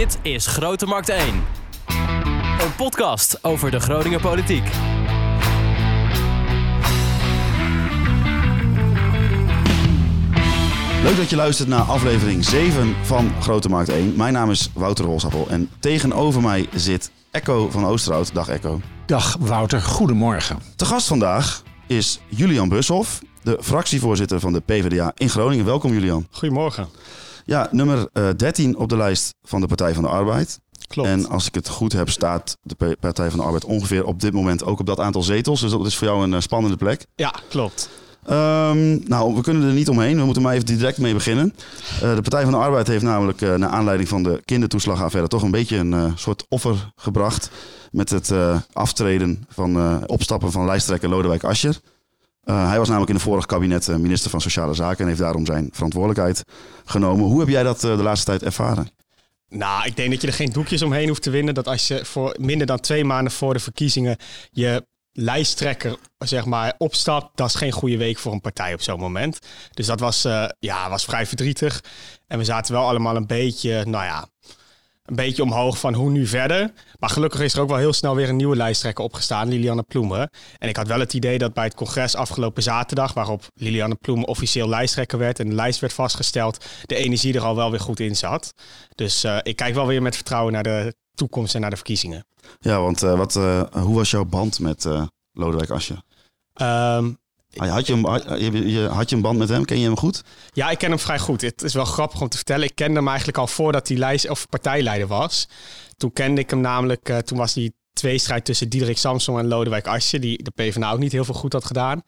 Dit is Grote Markt 1. Een podcast over de Groninger politiek. Leuk dat je luistert naar aflevering 7 van Grote Markt 1. Mijn naam is Wouter Rolsappel en tegenover mij zit Echo van Oosterhout. Dag Echo. Dag Wouter, goedemorgen. Te gast vandaag is Julian Bushoff, de fractievoorzitter van de PvdA in Groningen. Welkom Julian. Goedemorgen. Ja, nummer eh, 13 op de lijst van de Partij van de Arbeid. Klopt. En als ik het goed heb, staat de Partij van de Arbeid ongeveer op dit moment ook op dat aantal zetels. Dus dat is voor jou een eh, spannende plek. Ja, klopt. Ehm, nou, we kunnen er niet omheen. We moeten maar even direct mee beginnen. Eh, de Partij van de Arbeid heeft namelijk eh, naar aanleiding van de kindertoeslagaffaire toch een beetje een eh, soort offer gebracht. Met het eh, aftreden van eh, opstappen van lijsttrekker Lodewijk Asscher. Eh, hij was namelijk in het vorige kabinet eh, minister van Sociale Zaken en heeft daarom zijn verantwoordelijkheid genomen. Hoe heb jij dat eh, de laatste tijd ervaren? Nou, ik denk dat je er geen doekjes omheen hoeft te winnen. Dat als je voor minder dan twee maanden voor de verkiezingen je lijsttrekker zeg maar, opstapt, dat is geen goede week voor een partij op zo'n moment. Dus dat was, ja, was vrij verdrietig. En we zaten wel allemaal een beetje, nou ja, een beetje omhoog van hoe nu verder. Maar gelukkig is er ook wel heel snel weer een nieuwe lijsttrekker opgestaan, Lilianne Ploemen. En ik had wel het idee dat bij het congres afgelopen zaterdag, waarop Lilianne Ploemen officieel lijsttrekker werd en de lijst werd vastgesteld, de energie er al wel weer goed in zat. Dus eh, ik kijk wel weer met vertrouwen naar de toekomst en naar de verkiezingen. Ja, want eh, wat, eh, hoe was jouw band met Lodewijk Ah, Had je, hem, had, je, je- had je een band met hem? Ken je hem goed? Ja, ik ken hem vrij goed. Het is wel grappig om te vertellen. Ik kende hem eigenlijk al voordat hij lijst of partijleider was. Toen kende ik hem namelijk, eh, toen was die tweestrijd tussen Diederik Samson en Lodewijk Asscher, die de PvdA ook niet heel veel goed had gedaan.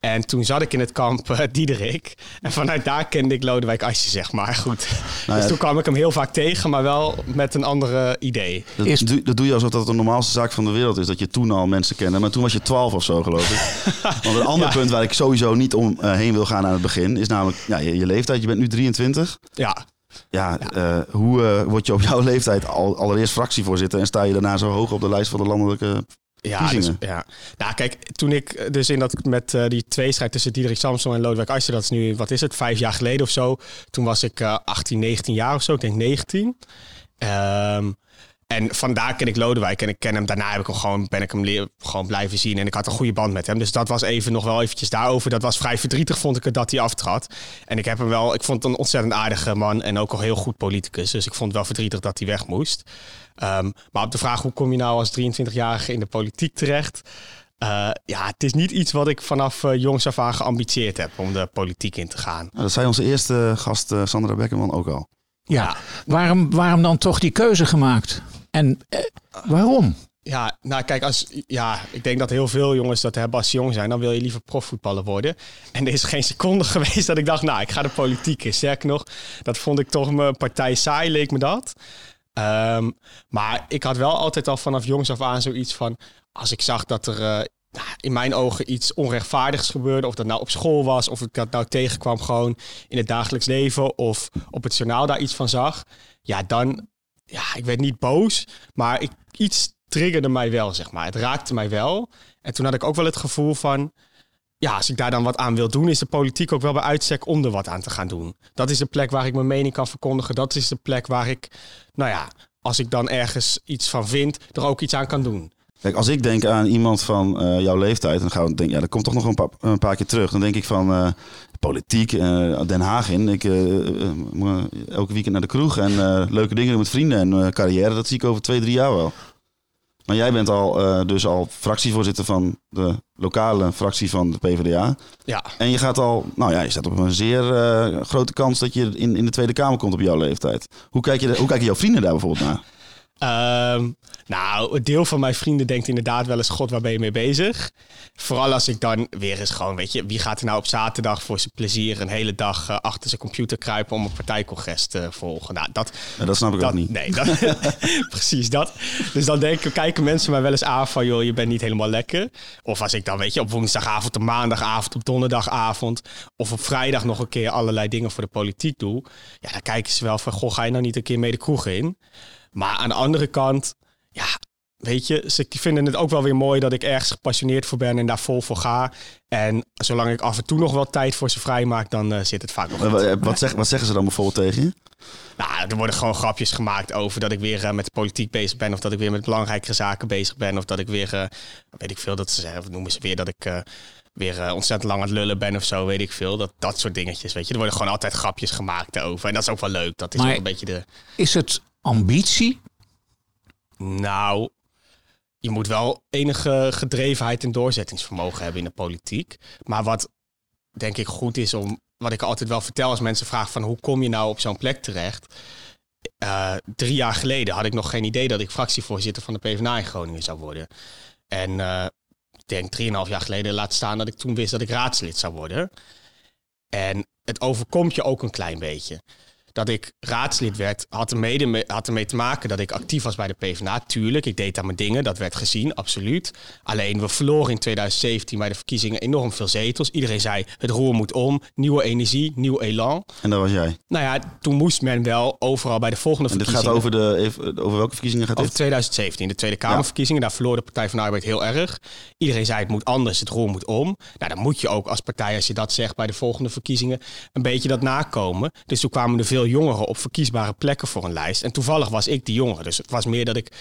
En toen zat ik in het kamp eh, Diederik. En vanuit daar kende ik Lodewijk Asscher, zeg maar. Goed. Nou ja, dus toen kwam ik hem heel vaak tegen, maar wel met een andere idee. Dat, doe, dat doe je alsof dat de normaalste zaak van de wereld is. Dat je toen al mensen kende. Maar toen was je 12 of zo, geloof ik. Want een ander Ja. punt waar ik sowieso niet omheen wil gaan aan het begin... is namelijk ja, je, je leeftijd. Je bent nu 23. Ja, Ja, eh, hoe eh, word je op jouw leeftijd al, allereerst fractievoorzitter... en sta je daarna zo hoog op de lijst van de landelijke... Ja, dus, ja. Nou, kijk, toen ik dus in dat met eh, die tweestrijd tussen Diederik Samson en Lodewijk Asscher, dat is nu, wat is het, vijf jaar geleden of zo. Toen was ik eh 18, 19 jaar of zo, ik denk 19. Ehm, en vandaar ken ik Lodewijk en ik ken hem. Daarna heb ik hem gewoon, ben ik hem leer, gewoon blijven zien en ik had een goede band met hem. Dus dat was even nog wel eventjes daarover. Dat was vrij verdrietig, vond ik het, dat hij aftrad. En ik heb hem wel, ik vond het een ontzettend aardige man en ook een heel goed politicus. Dus ik vond het wel verdrietig dat hij weg moest. Ehm, maar op de vraag hoe kom je nou als 23-jarige in de politiek terecht? Eh, ja, het is niet iets wat ik vanaf eh, jongs af aan geambitieerd heb om de politiek in te gaan. Nou, dat zei onze eerste gast eh, Sandra Beckerman ook al. Ja, waarom, waarom dan toch die keuze gemaakt? En eh, waarom? Ja, nou kijk, als, ja, ik denk dat heel veel jongens dat hebben als jong zijn. Dan wil je liever profvoetballer worden. En er is geen seconde geweest dat ik dacht, nou, ik ga de politiek in. Sterker nog, dat vond ik toch mijn partij saai, leek me dat. Ehm, maar ik had wel altijd al vanaf jongs af aan zoiets van... als ik zag dat er eh, nou, in mijn ogen iets onrechtvaardigs gebeurde... of dat nou op school was, of ik dat nou tegenkwam gewoon in het dagelijks leven... of op het journaal daar iets van zag... ja, dan... Ja, ik werd niet boos, maar ik, iets triggerde mij wel, zeg maar. Het raakte mij wel. En toen had ik ook wel het gevoel van... Ja, als ik daar dan wat aan wil doen, is de politiek ook wel bij uitstek om er wat aan te gaan doen. Dat is de plek waar ik mijn mening kan verkondigen. Dat is de plek waar ik, nou ja, als ik dan ergens iets van vind, er ook iets aan kan doen. Kijk, als ik denk aan iemand van eh, jouw leeftijd... dan gaan we denken, ja, dat komt toch nog een paar, een paar keer terug. Dan denk ik van eh, politiek, eh, Den Haag in. Ik moet elke weekend naar de kroeg en leuke dingen met vrienden en carrière. Dat zie ik over twee, drie jaar wel. Maar jij bent al, dus al fractievoorzitter van de lokale fractie van de PvdA. Ja, En je gaat al, nou ja, je staat op een zeer grote kans dat je in, in de Tweede Kamer komt op jouw leeftijd. Hoe, kijk je, hoe kijken jouw vrienden daar bijvoorbeeld naar? Ehm, nou, een deel van mijn vrienden denkt inderdaad wel eens: God, waar ben je mee bezig? Vooral als ik dan weer eens gewoon, weet je, wie gaat er nou op zaterdag voor zijn plezier een hele dag eh, achter zijn computer kruipen om een partijcongres te volgen? Nou, dat, dat snap ik dat, ook niet. Nee, dat, precies dat. Dus dan denken, kijken mensen mij wel eens aan van, joh, je bent niet helemaal lekker. Of als ik dan, weet je, op woensdagavond, op maandagavond, op donderdagavond of op vrijdag nog een keer allerlei dingen voor de politiek doe. Ja, dan kijken ze wel van, goh, ga je nou niet een keer mee de kroeg in? Maar aan de andere kant, ja, weet je, ze vinden het ook wel weer mooi dat ik ergens gepassioneerd voor ben en daar vol voor ga. En zolang ik af en toe nog wel tijd voor ze vrijmaak, dan eh, zit het vaak nog Wat, zeg, wat zeggen ze dan bijvoorbeeld tegen je? Nou, er worden gewoon grapjes gemaakt over dat ik weer eh, met de politiek bezig ben. Of dat ik weer met belangrijkere zaken bezig ben. Of dat ik weer, eh, weet ik veel, dat ze zeggen, of noemen ze weer dat ik eh, weer ontzettend lang aan het lullen ben of zo, weet ik veel. Dat, dat soort dingetjes, weet je. Er worden gewoon altijd grapjes gemaakt over. En dat is ook wel leuk. Dat is Maar- ook een beetje de... Is het ambitie? Nou, je moet wel enige gedrevenheid en doorzettingsvermogen hebben in de politiek. Maar wat denk ik goed is om, wat ik altijd wel vertel als mensen vragen van hoe kom je nou op zo'n plek terecht? Eh, drie jaar geleden had ik nog geen idee dat ik fractievoorzitter van de PvdA in Groningen zou worden. En eh, ik denk drieënhalf jaar geleden laat staan dat ik toen wist dat ik raadslid zou worden. En het overkomt je ook een klein beetje. Dat ik raadslid werd, had er mede mee, had ermee te maken dat ik actief was bij de PvdA. Tuurlijk, ik deed aan mijn dingen, dat werd gezien, absoluut. Alleen we verloren in 2017 bij de verkiezingen enorm veel zetels. Iedereen zei, het roer moet om, nieuwe energie, nieuw elan. En dat was jij. Nou ja, toen moest men wel overal bij de volgende En dit gaat verkiezingen... over, de, over welke verkiezingen gaat Over dit? 2017, de Tweede Kamerverkiezingen. Daar verloor de Partij van de Arbeid heel erg. Iedereen zei het moet anders, het roer moet om. Nou, dan moet je ook als partij, als je dat zegt bij de volgende verkiezingen, een beetje dat nakomen. Dus toen kwamen er veel jongeren op verkiesbare plekken voor een lijst. En toevallig was ik die jongere. Dus het was meer dat ik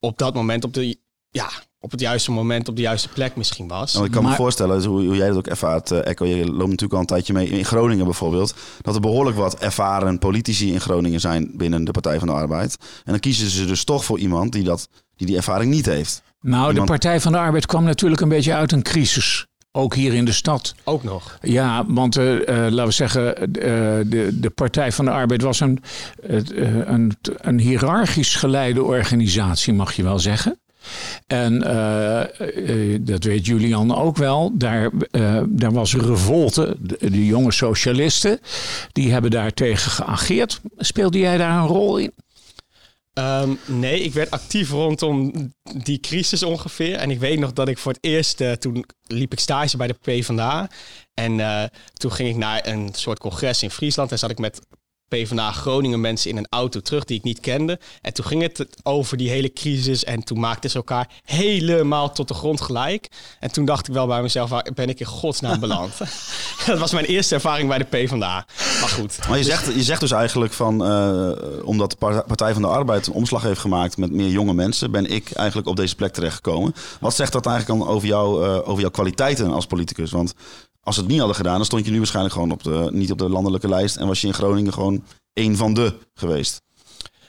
op dat moment op de, ja, op het juiste moment op de juiste plek misschien was. Want ik kan me voorstellen, dus hoe, hoe jij dat ook ervaart, eh, Echo, je loopt natuurlijk al een tijdje mee in Groningen bijvoorbeeld, dat er behoorlijk wat ervaren politici in Groningen zijn binnen de Partij van de Arbeid. En dan kiezen ze dus toch voor iemand die dat, die, die ervaring niet heeft. Nou, de Partij van de Arbeid kwam natuurlijk een beetje uit een crisis. Ook hier in de stad. Ook nog. Ja, want eh, laten we zeggen, eh, de, de Partij van de Arbeid was een, een, een hiërarchisch geleide organisatie, mag je wel zeggen. En dat weet Julian ook wel. Daar, daar was revolte. De, de jonge socialisten, die hebben daar tegen geageerd. Speelde jij daar een rol in? Ehm, nee, ik werd actief rondom die crisis ongeveer. En ik weet nog dat ik voor het eerst, eh, toen liep ik stage bij de PvdA. En eh, toen ging ik naar een soort congres in Friesland. En zat ik met PvdA Groningen mensen in een auto terug die ik niet kende. En toen ging het over die hele crisis. En toen maakten ze elkaar helemaal tot de grond gelijk. En toen dacht ik wel bij mezelf, waar ben ik in godsnaam beland? dat was mijn eerste ervaring bij de PvdA. Maar goed. Maar je zegt, je zegt dus eigenlijk van, eh, omdat de Par- Partij van de Arbeid een omslag heeft gemaakt met meer jonge mensen, ben ik eigenlijk op deze plek terechtgekomen. Wat zegt dat eigenlijk dan over, jou, eh, over jouw kwaliteiten als politicus? Want als ze het niet hadden gedaan, dan stond je nu waarschijnlijk gewoon op de, niet op de landelijke lijst en was je in Groningen gewoon één van de geweest.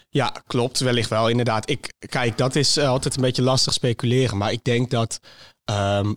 Ja, klopt. Wellicht wel, inderdaad. Ik, kijk, dat is eh, altijd een beetje lastig speculeren. Maar ik denk dat ehm,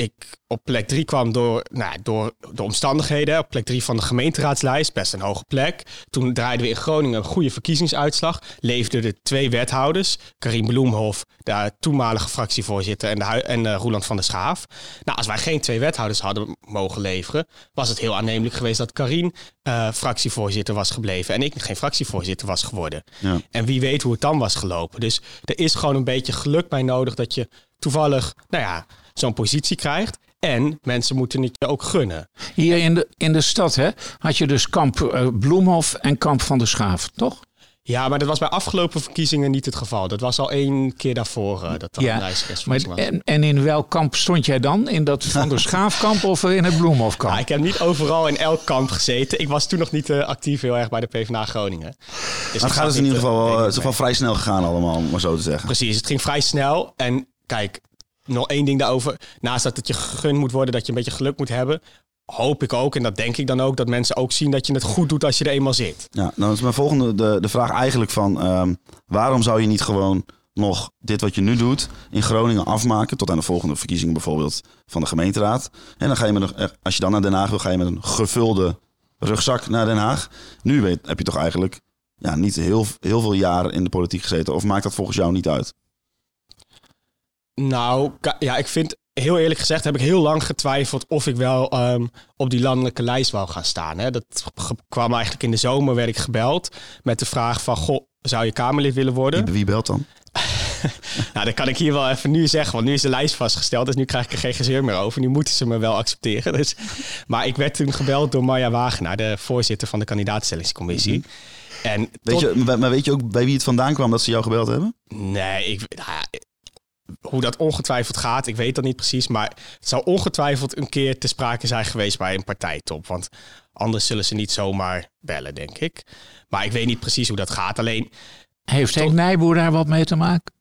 ik op plek drie kwam door, nou, door de omstandigheden. Op plek drie van de gemeenteraadslijst, best een hoge plek. Toen draaiden we in Groningen een goede verkiezingsuitslag. Leefden er twee wethouders. Karin Bloemhof, de toenmalige fractievoorzitter, en, de en eh, Roeland van der Schaaf. Nou, als wij geen twee wethouders hadden mogen leveren, was het heel aannemelijk geweest dat Karin eh, fractievoorzitter was gebleven en ik geen fractievoorzitter was geworden. Ja. En wie weet hoe het dan was gelopen. Dus er is gewoon een beetje geluk bij nodig dat je toevallig, nou ja, zo'n positie krijgt. En mensen moeten het je ook gunnen. Hier in de, in de stad hè, had je dus kamp eh, Bloemhof en kamp van de Schaaf, toch? Ja, maar dat was bij afgelopen verkiezingen niet het geval. Dat was al één keer daarvoor eh, dat er Ja, was. en, en in welk kamp stond jij dan? In dat van de Schaafkamp of in het Bloemhofkamp? Ja, ik heb niet overal in elk kamp gezeten. Ik was toen nog niet eh, actief heel erg bij de PvdA Groningen. Dus het gaat dus in niet, ieder geval, wel, niet het is wel vrij snel gegaan allemaal, om maar zo te zeggen. Precies, het ging vrij snel. En kijk, nog één ding daarover. Naast dat het je gegund moet worden, dat je een beetje geluk moet hebben. Hoop ik ook, en dat denk ik dan ook, dat mensen ook zien dat je het goed doet als je er eenmaal zit. Ja, nou is mijn volgende de, de vraag eigenlijk van ehm, waarom zou je niet gewoon nog dit wat je nu doet in Groningen afmaken tot aan de volgende verkiezingen bijvoorbeeld van de gemeenteraad. En dan ga je met een, eh, als je dan naar Den Haag wil, ga je met een gevulde rugzak naar Den Haag. Nu weet, heb je toch eigenlijk ja, niet heel, heel veel jaren in de politiek gezeten. Of maakt dat volgens jou niet uit? Nou, ja, ik vind, heel eerlijk gezegd, heb ik heel lang getwijfeld of ik wel ehm, op die landelijke lijst wou gaan staan. Hè. Dat kwam eigenlijk in de zomer, werd ik gebeld met de vraag van, goh, zou je Kamerlid willen worden? Wie, wie belt dan? nou, dat kan ik hier wel even nu zeggen, want nu is de lijst vastgesteld, dus nu krijg ik er geen gezeur meer over. Nu moeten ze me wel accepteren. Dus. Maar ik werd toen gebeld door Marja Wagenaar, de voorzitter van de kandidaatstellingscommissie. Mhm. En Weet tot- je, maar weet je ook bij wie het vandaan kwam dat ze jou gebeld hebben? Nee, ik, nou ja, hoe dat ongetwijfeld gaat, ik weet dat niet precies. Maar het zou ongetwijfeld een keer te sprake zijn geweest bij een partijtop. Want anders zullen ze niet zomaar bellen, denk ik. Maar ik weet niet precies hoe dat gaat. Alleen, Heeft Henk Nijboer daar wat mee te maken?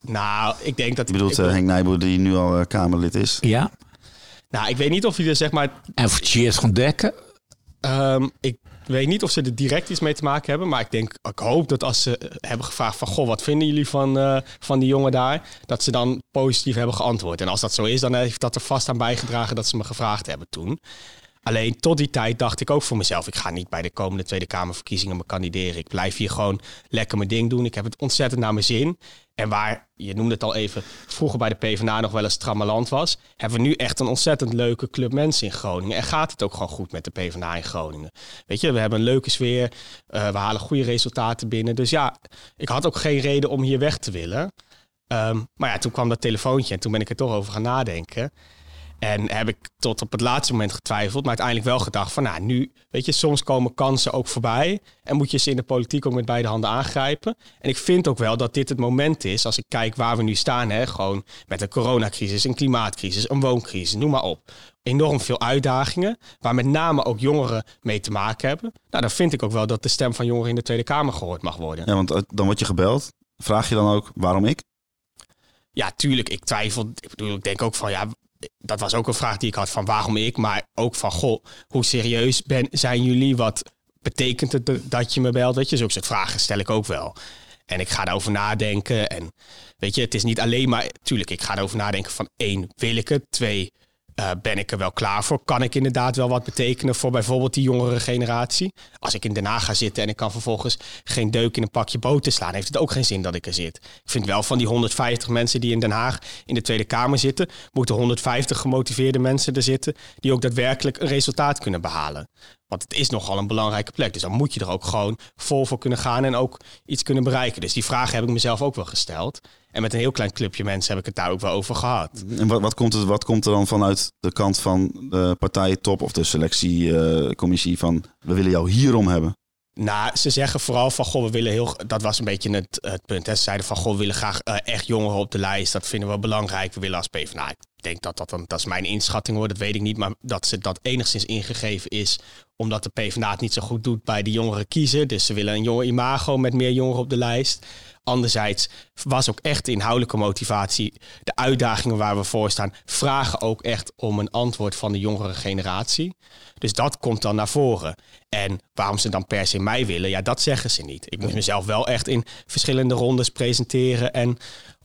nou, ik denk dat... Je bedoelt ik, eh, Henk Nijboer die nu al eh, Kamerlid is. Ja. nou, ik weet niet of hij er zeg maar... En voor Tjeerd van Dekken? ehm, ik weet niet of ze er direct iets mee te maken hebben. Maar ik denk, ik hoop dat als ze hebben gevraagd van... Goh, wat vinden jullie van, eh, van die jongen daar? Dat ze dan positief hebben geantwoord. En als dat zo is, dan heeft dat er vast aan bijgedragen dat ze me gevraagd hebben toen. Alleen tot die tijd dacht ik ook voor mezelf: ik ga niet bij de komende Tweede Kamerverkiezingen me kandideren. Ik blijf hier gewoon lekker mijn ding doen. Ik heb het ontzettend naar mijn zin. En waar, je noemde het al even, vroeger bij de PvdA nog wel eens trammeland was, hebben we nu echt een ontzettend leuke club mensen in Groningen. En gaat het ook gewoon goed met de PvdA in Groningen. Weet je, we hebben een leuke sfeer. eh, we halen goede resultaten binnen. Dus ja, ik had ook geen reden om hier weg te willen. Ehm, maar ja, toen kwam dat telefoontje en toen ben ik er toch over gaan nadenken. En heb ik tot op het laatste moment getwijfeld, maar uiteindelijk wel gedacht van, nou, nu, weet je, soms komen kansen ook voorbij en moet je ze in de politiek ook met beide handen aangrijpen. En ik vind ook wel dat dit het moment is, als ik kijk waar we nu staan, hè, gewoon met een coronacrisis, een klimaatcrisis, een wooncrisis, noem maar op. Enorm veel uitdagingen, waar met name ook jongeren mee te maken hebben. Nou, dan vind ik ook wel dat de stem van jongeren in de Tweede Kamer gehoord mag worden. Ja, want eh, dan word je gebeld. Vraag je dan ook waarom ik? Ja, tuurlijk, ik twijfel. Ik bedoel, ik denk ook van ja, dat was ook een vraag die ik had van waarom ik, maar ook van goh, hoe serieus ben, zijn jullie? Wat betekent het dat je me belt? Weet je, zulke soort vragen stel ik ook wel. En ik ga daarover nadenken. En weet je, het is niet alleen maar, tuurlijk, ik ga erover nadenken van één, wil ik het? Twee, eh, ben ik er wel klaar voor? Kan ik inderdaad wel wat betekenen voor bijvoorbeeld die jongere generatie? Als ik in Den Haag ga zitten en ik kan vervolgens geen deuk in een pakje boter slaan, heeft het ook geen zin dat ik er zit. Ik vind wel van die 150 mensen die in Den Haag in de Tweede Kamer zitten, moeten 150 gemotiveerde mensen er zitten die ook daadwerkelijk een resultaat kunnen behalen. Want het is nogal een belangrijke plek. Dus dan moet je er ook gewoon vol voor kunnen gaan en ook iets kunnen bereiken. Dus die vraag heb ik mezelf ook wel gesteld. En met een heel klein clubje mensen heb ik het daar ook wel over gehad. En wat, wat, komt, het, wat komt er dan vanuit de kant van de partijtop of de selectiecommissie van we willen jou hierom hebben? Nou, ze zeggen vooral van, goh, we willen heel... Dat was een beetje het, het punt. Hè. Ze zeiden van, goh, we willen graag eh, echt jongeren op de lijst. Dat vinden we belangrijk. We willen als PvdA... Ik denk dat dat dan... Dat is mijn inschatting hoor, dat weet ik niet. Maar dat ze dat enigszins ingegeven is... omdat de PvdA het niet zo goed doet bij de jongeren kiezen. Dus ze willen een jonge imago met meer jongeren op de lijst. Anderzijds was ook echt de inhoudelijke motivatie. De uitdagingen waar we voor staan vragen ook echt om een antwoord van de jongere generatie. Dus dat komt dan naar voren. En waarom ze dan per se mij willen, ja, dat zeggen ze niet. Ik moest mezelf wel echt in verschillende rondes presenteren en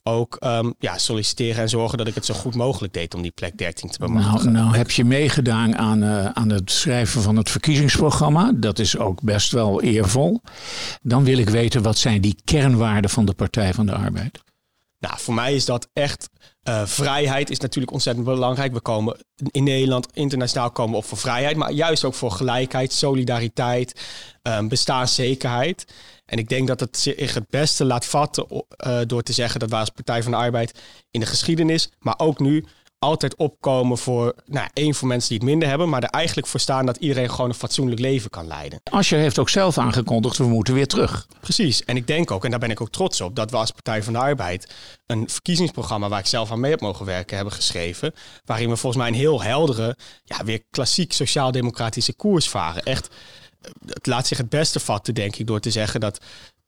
ook ehm, ja, solliciteren en zorgen dat ik het zo goed mogelijk deed om die plek 13 te Nou, bemachtigen. nou heb je meegedaan aan, eh, aan het schrijven van het verkiezingsprogramma. Dat is ook best wel eervol. Dan wil ik weten, wat zijn die kernwaarden van de Partij van de Arbeid? Nou, voor mij is dat echt. Eh, vrijheid is natuurlijk ontzettend belangrijk. We komen in Nederland, internationaal komen op voor vrijheid, maar juist ook voor gelijkheid, solidariteit, ehm, bestaanszekerheid. En ik denk dat het zich het beste laat vatten eh, door te zeggen dat wij als Partij van de Arbeid in de geschiedenis, maar ook nu, altijd opkomen voor nou, één voor mensen die het minder hebben, maar er eigenlijk voor staan dat iedereen gewoon een fatsoenlijk leven kan leiden. Asscher heeft ook zelf aangekondigd, we moeten weer terug. Precies. En ik denk ook, en daar ben ik ook trots op, dat we als Partij van de Arbeid een verkiezingsprogramma waar ik zelf aan mee heb mogen werken hebben geschreven. Waarin we volgens mij een heel heldere, ja, weer klassiek sociaal-democratische koers varen. Echt, het laat zich het beste vatten, denk ik, door te zeggen dat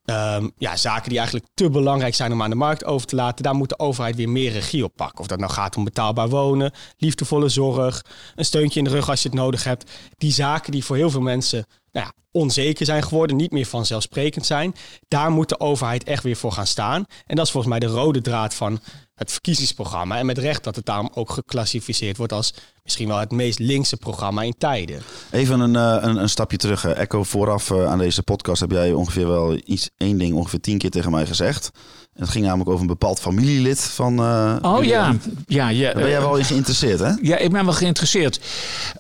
ehm, ja, zaken die eigenlijk te belangrijk zijn om aan de markt over te laten, daar moet de overheid weer meer regie op pakken. Of dat nou gaat om betaalbaar wonen, liefdevolle zorg, een steuntje in de rug als je het nodig hebt. Die zaken die voor heel veel mensen nou ja, onzeker zijn geworden, niet meer vanzelfsprekend zijn. Daar moet de overheid echt weer voor gaan staan. En dat is volgens mij de rode draad van het verkiezingsprogramma. En met recht dat het daarom ook geclassificeerd wordt als misschien wel het meest linkse programma in tijden. Even een, eh, een, een stapje terug. Echo, vooraf eh, aan deze podcast heb jij ongeveer wel iets, één ding ongeveer tien keer tegen mij gezegd. En het ging namelijk over een bepaald familielid van... eh, Oh ja, ja, ja, Daar ben jij wel in geïnteresseerd, hè? ja, ik ben wel geïnteresseerd.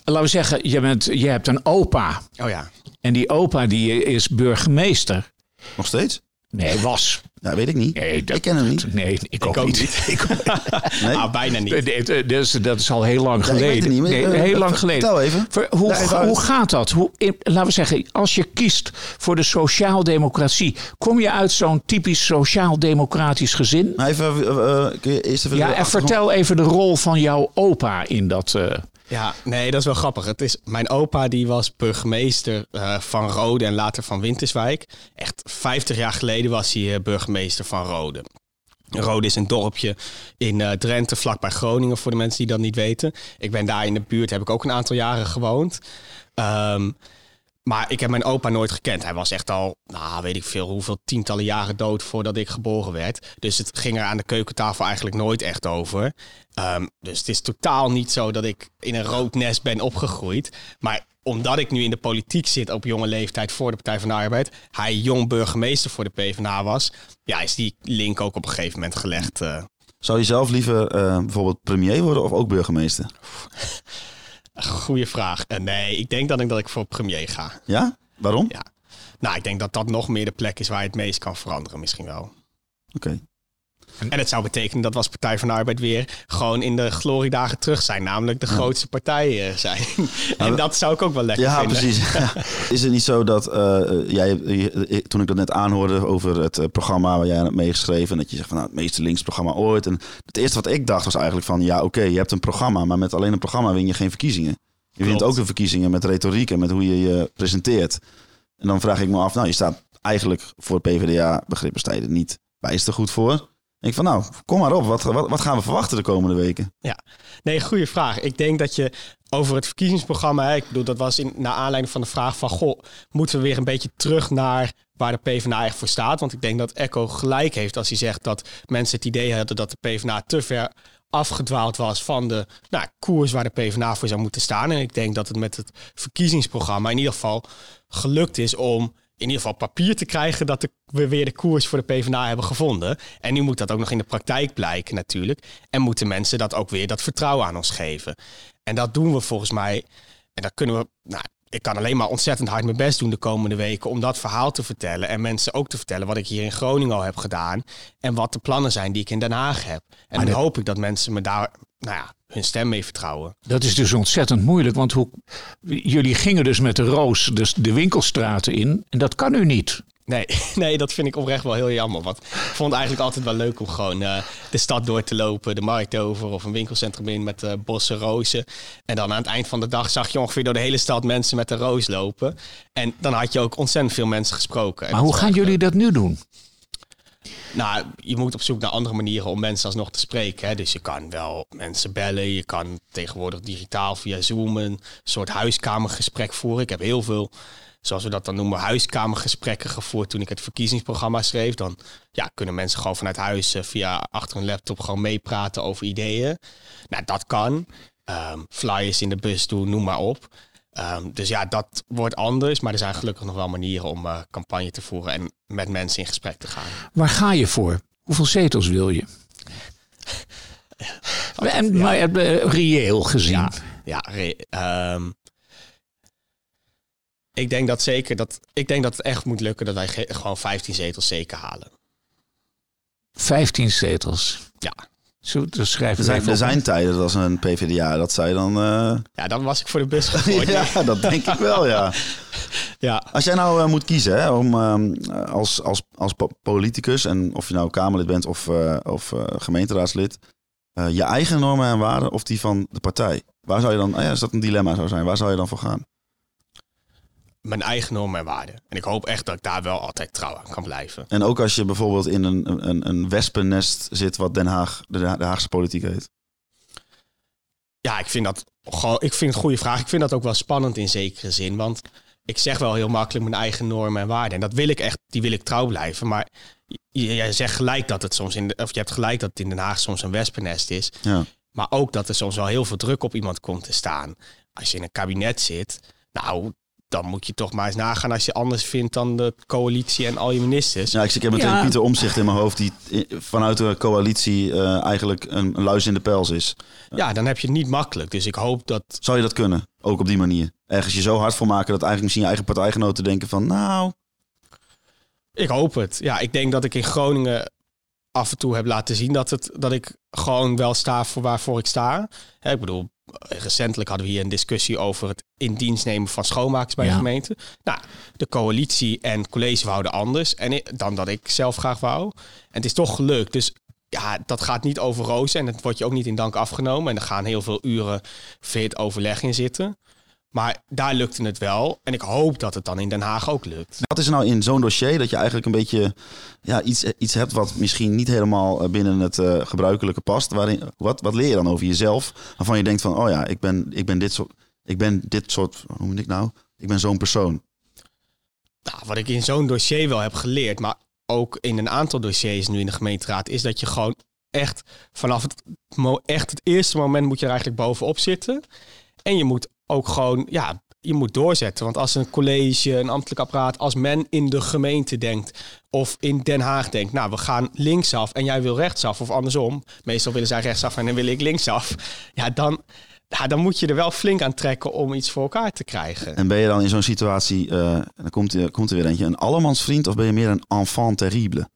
Laten we zeggen, je, bent, je hebt een opa. Oh ja. En die opa die is burgemeester. Nog steeds? Nee, was. Ja, weet ik niet. Nee, dat- ik ken hem niet. Nee, ik, ook, ook niet. niet. Ik ook- Nee. Ah, bijna niet. Nee, nee, dat is, dat is al heel lang Ja, ik weet geleden. het niet, nee, eh, heel lang vertel geleden. even. Ver- hoe, Leg even uit. hoe gaat dat? Hoe, in- laten we zeggen, als je kiest voor de sociaaldemocratie, kom je uit zo'n typisch sociaal-democratisch gezin? Maar even, eh, eh, kun je eerst even... Ja, en vertel even de rol van jouw opa in dat. eh, Ja, nee, dat is wel grappig. Het is, mijn opa die was burgemeester eh, van Rode en later van Winterswijk. Echt 50 jaar geleden was hij eh, burgemeester van Rode. Rode is een dorpje in eh, Drenthe, vlakbij Groningen, voor de mensen die dat niet weten. Ik ben daar in de buurt, heb ik ook een aantal jaren gewoond. Ehm, maar ik heb mijn opa nooit gekend. Hij was echt al, nou weet ik veel, hoeveel tientallen jaren dood voordat ik geboren werd. Dus het ging er aan de keukentafel eigenlijk nooit echt over. Ehm, dus het is totaal niet zo dat ik in een rood nest ben opgegroeid. Maar omdat ik nu in de politiek zit op jonge leeftijd voor de Partij van de Arbeid, hij jong burgemeester voor de PvdA was, ja, is die link ook op een gegeven moment gelegd. eh. Zou je zelf liever eh, bijvoorbeeld premier worden of ook burgemeester? Goeie vraag. Eh, nee, ik denk dat ik, dat ik voor premier ga. Ja? Waarom? Ja. Nou, ik denk dat dat nog meer de plek is waar je het meest kan veranderen, misschien wel. Oké. En het zou betekenen dat we als Partij van de Arbeid weer gewoon in de gloriedagen terug zijn. Namelijk de grootste partij eh, zijn. en dat zou ik ook wel lekker Ja, vinden. precies. Is het niet zo dat eh, jij, je- toen ik dat net aanhoorde over het eh, programma waar jij aan hebt meegeschreven, dat je zegt van nou, het meeste links programma ooit. En het eerste wat ik dacht was eigenlijk van ja, oké, je hebt een programma, maar met alleen een programma win je geen verkiezingen. Je wint ook de verkiezingen met retoriek en met hoe je je presenteert. En dan vraag ik me af, nou, je staat eigenlijk voor PvdA begrippen sta je er niet bijster goed voor. Ik van nou, kom maar op, wat, wat, wat gaan we verwachten de komende weken? Nee, goede vraag. Ik denk dat je over het verkiezingsprogramma, ik bedoel, dat was in, naar aanleiding van de vraag van, goh, moeten we weer een beetje terug naar waar de PvdA echt voor staat? Want ik denk dat Echo gelijk heeft als hij zegt dat mensen het idee hadden dat de PvdA te ver afgedwaald was van de nou, koers waar de PvdA voor zou moeten staan. En ik denk dat het met het verkiezingsprogramma in ieder geval gelukt is om in ieder geval papier te krijgen dat de- we weer de koers voor de PvdA hebben gevonden. En nu moet dat ook nog in de praktijk blijken natuurlijk. En moeten mensen dat ook weer dat vertrouwen aan ons geven. En dat doen we volgens mij. En dat kunnen we. Nou, ik kan alleen maar ontzettend hard mijn best doen de komende weken om dat verhaal te vertellen. En mensen ook te vertellen wat ik hier in Groningen al heb gedaan. En wat de plannen zijn die ik in Den Haag heb. En dan hoop ik dat mensen me daar nou ja, hun stem mee vertrouwen. Dat is dus ontzettend moeilijk, want hoe, jullie gingen dus met de roos dus de winkelstraten in en dat kan u niet. Nee, nee, dat vind ik oprecht wel heel jammer. Want ik vond het eigenlijk altijd wel leuk om gewoon eh, de stad door te lopen, de markt over of een winkelcentrum in met eh, bossen rozen. En dan aan het eind van de dag zag je ongeveer door de hele stad mensen met een roos lopen. En dan had je ook ontzettend veel mensen gesproken. En Maar hoe gaan jullie dat nu doen? Nou, je moet op zoek naar andere manieren om mensen alsnog te spreken. Hè. Dus je kan wel mensen bellen. Je kan tegenwoordig digitaal via Zoom een soort huiskamergesprek voeren. Ik heb heel veel, zoals we dat dan noemen, huiskamergesprekken gevoerd toen ik het verkiezingsprogramma schreef. Dan ja, kunnen mensen gewoon vanuit huis eh, via achter een laptop gewoon meepraten over ideeën. Nou, dat kan. Ehm, flyers in de bus doen, noem maar op. Ehm, dus ja, dat wordt anders. Maar er zijn gelukkig nog wel manieren om eh, campagne te voeren en met mensen in gesprek te gaan. Waar ga je voor? Hoeveel zetels wil je? En, maar eh, reëel gezien. Ja, ja re- ehm, ik denk dat zeker dat ik denk dat het echt moet lukken dat wij ge- gewoon 15 zetels zeker halen. 15 zetels. Ja. Zo, schrijven Er zijn, er tijden dat als een PvdA dat zij dan... eh, Ja, dan was ik voor de bus gegooid. ja, dat denk ik wel, ja. ja. Als jij nou eh, moet kiezen hè, om, ehm, als, als, als po- politicus, en of je nou Kamerlid bent of, eh, of eh, gemeenteraadslid, eh, je eigen normen en waarden of die van de partij. Waar zou je dan, ah ja, als dat een dilemma zou zijn, waar zou je dan voor gaan? Mijn eigen normen en waarden. En ik hoop echt dat ik daar wel altijd trouw aan kan blijven. En ook als je bijvoorbeeld in een, een, een wespennest zit wat Den Haag, de, de Haagse politiek heet. Ja, ik vind dat gewoon, ik vind het een goede vraag. Ik vind dat ook wel spannend in zekere zin. Want ik zeg wel heel makkelijk mijn eigen normen en waarden. En dat wil ik echt, die wil ik trouw blijven. Maar jij zegt gelijk dat het soms in de, of je hebt gelijk dat het in Den Haag soms een wespennest is. Ja. Maar ook dat er soms wel heel veel druk op iemand komt te staan. Als je in een kabinet zit, nou, dan moet je toch maar eens nagaan als je anders vindt dan de coalitie en al je ministers. Ja, ik, ik heb meteen Ja. Pieter Omzicht in mijn hoofd, die vanuit de coalitie eh, eigenlijk een, een luis in de pels is. Ja, dan heb je het niet makkelijk. Dus ik hoop dat. Zou je dat kunnen? Ook op die manier? Ergens je zo hard voor maken dat eigenlijk misschien je eigen partijgenoten denken van, nou, Ik hoop het. Ja, ik denk dat ik in Groningen af en toe heb laten zien dat, het, dat ik gewoon wel sta voor waarvoor ik sta. Hè, ik bedoel, recentelijk hadden we hier een discussie over het in dienst nemen van schoonmakers bij Ja. de gemeente. Nou, de coalitie en het college wouden anders en ik- dan dat ik zelf graag wou. En het is toch gelukt. Dus ja, dat gaat niet over rozen en het wordt je ook niet in dank afgenomen. En er gaan heel veel uren fit overleg in zitten. Maar daar lukte het wel. En ik hoop dat het dan in Den Haag ook lukt. Wat is er nou in zo'n dossier dat je eigenlijk een beetje ja, iets, iets hebt wat misschien niet helemaal eh, binnen het eh, gebruikelijke past? Waarin, wat, wat leer je dan over jezelf? Waarvan je denkt van, oh ja, ik ben, ik ben dit soort, ik ben dit soort, hoe moet ik nou? Ik ben zo'n persoon. Nou, wat ik in zo'n dossier wel heb geleerd, maar ook in een aantal dossiers nu in de gemeenteraad, is dat je gewoon echt vanaf het, echt het eerste moment moet je er eigenlijk bovenop zitten. En je moet ook gewoon, ja, je moet doorzetten. Want als een college, een ambtelijk apparaat, als men in de gemeente denkt of in Den Haag denkt, nou, we gaan linksaf en jij wil rechtsaf of andersom. Meestal willen zij rechtsaf en dan wil ik linksaf. Ja, dan, ja, dan moet je er wel flink aan trekken om iets voor elkaar te krijgen. En ben je dan in zo'n situatie, eh, dan komt, er- komt er weer eentje, een allemansvriend of ben je meer een enfant terrible?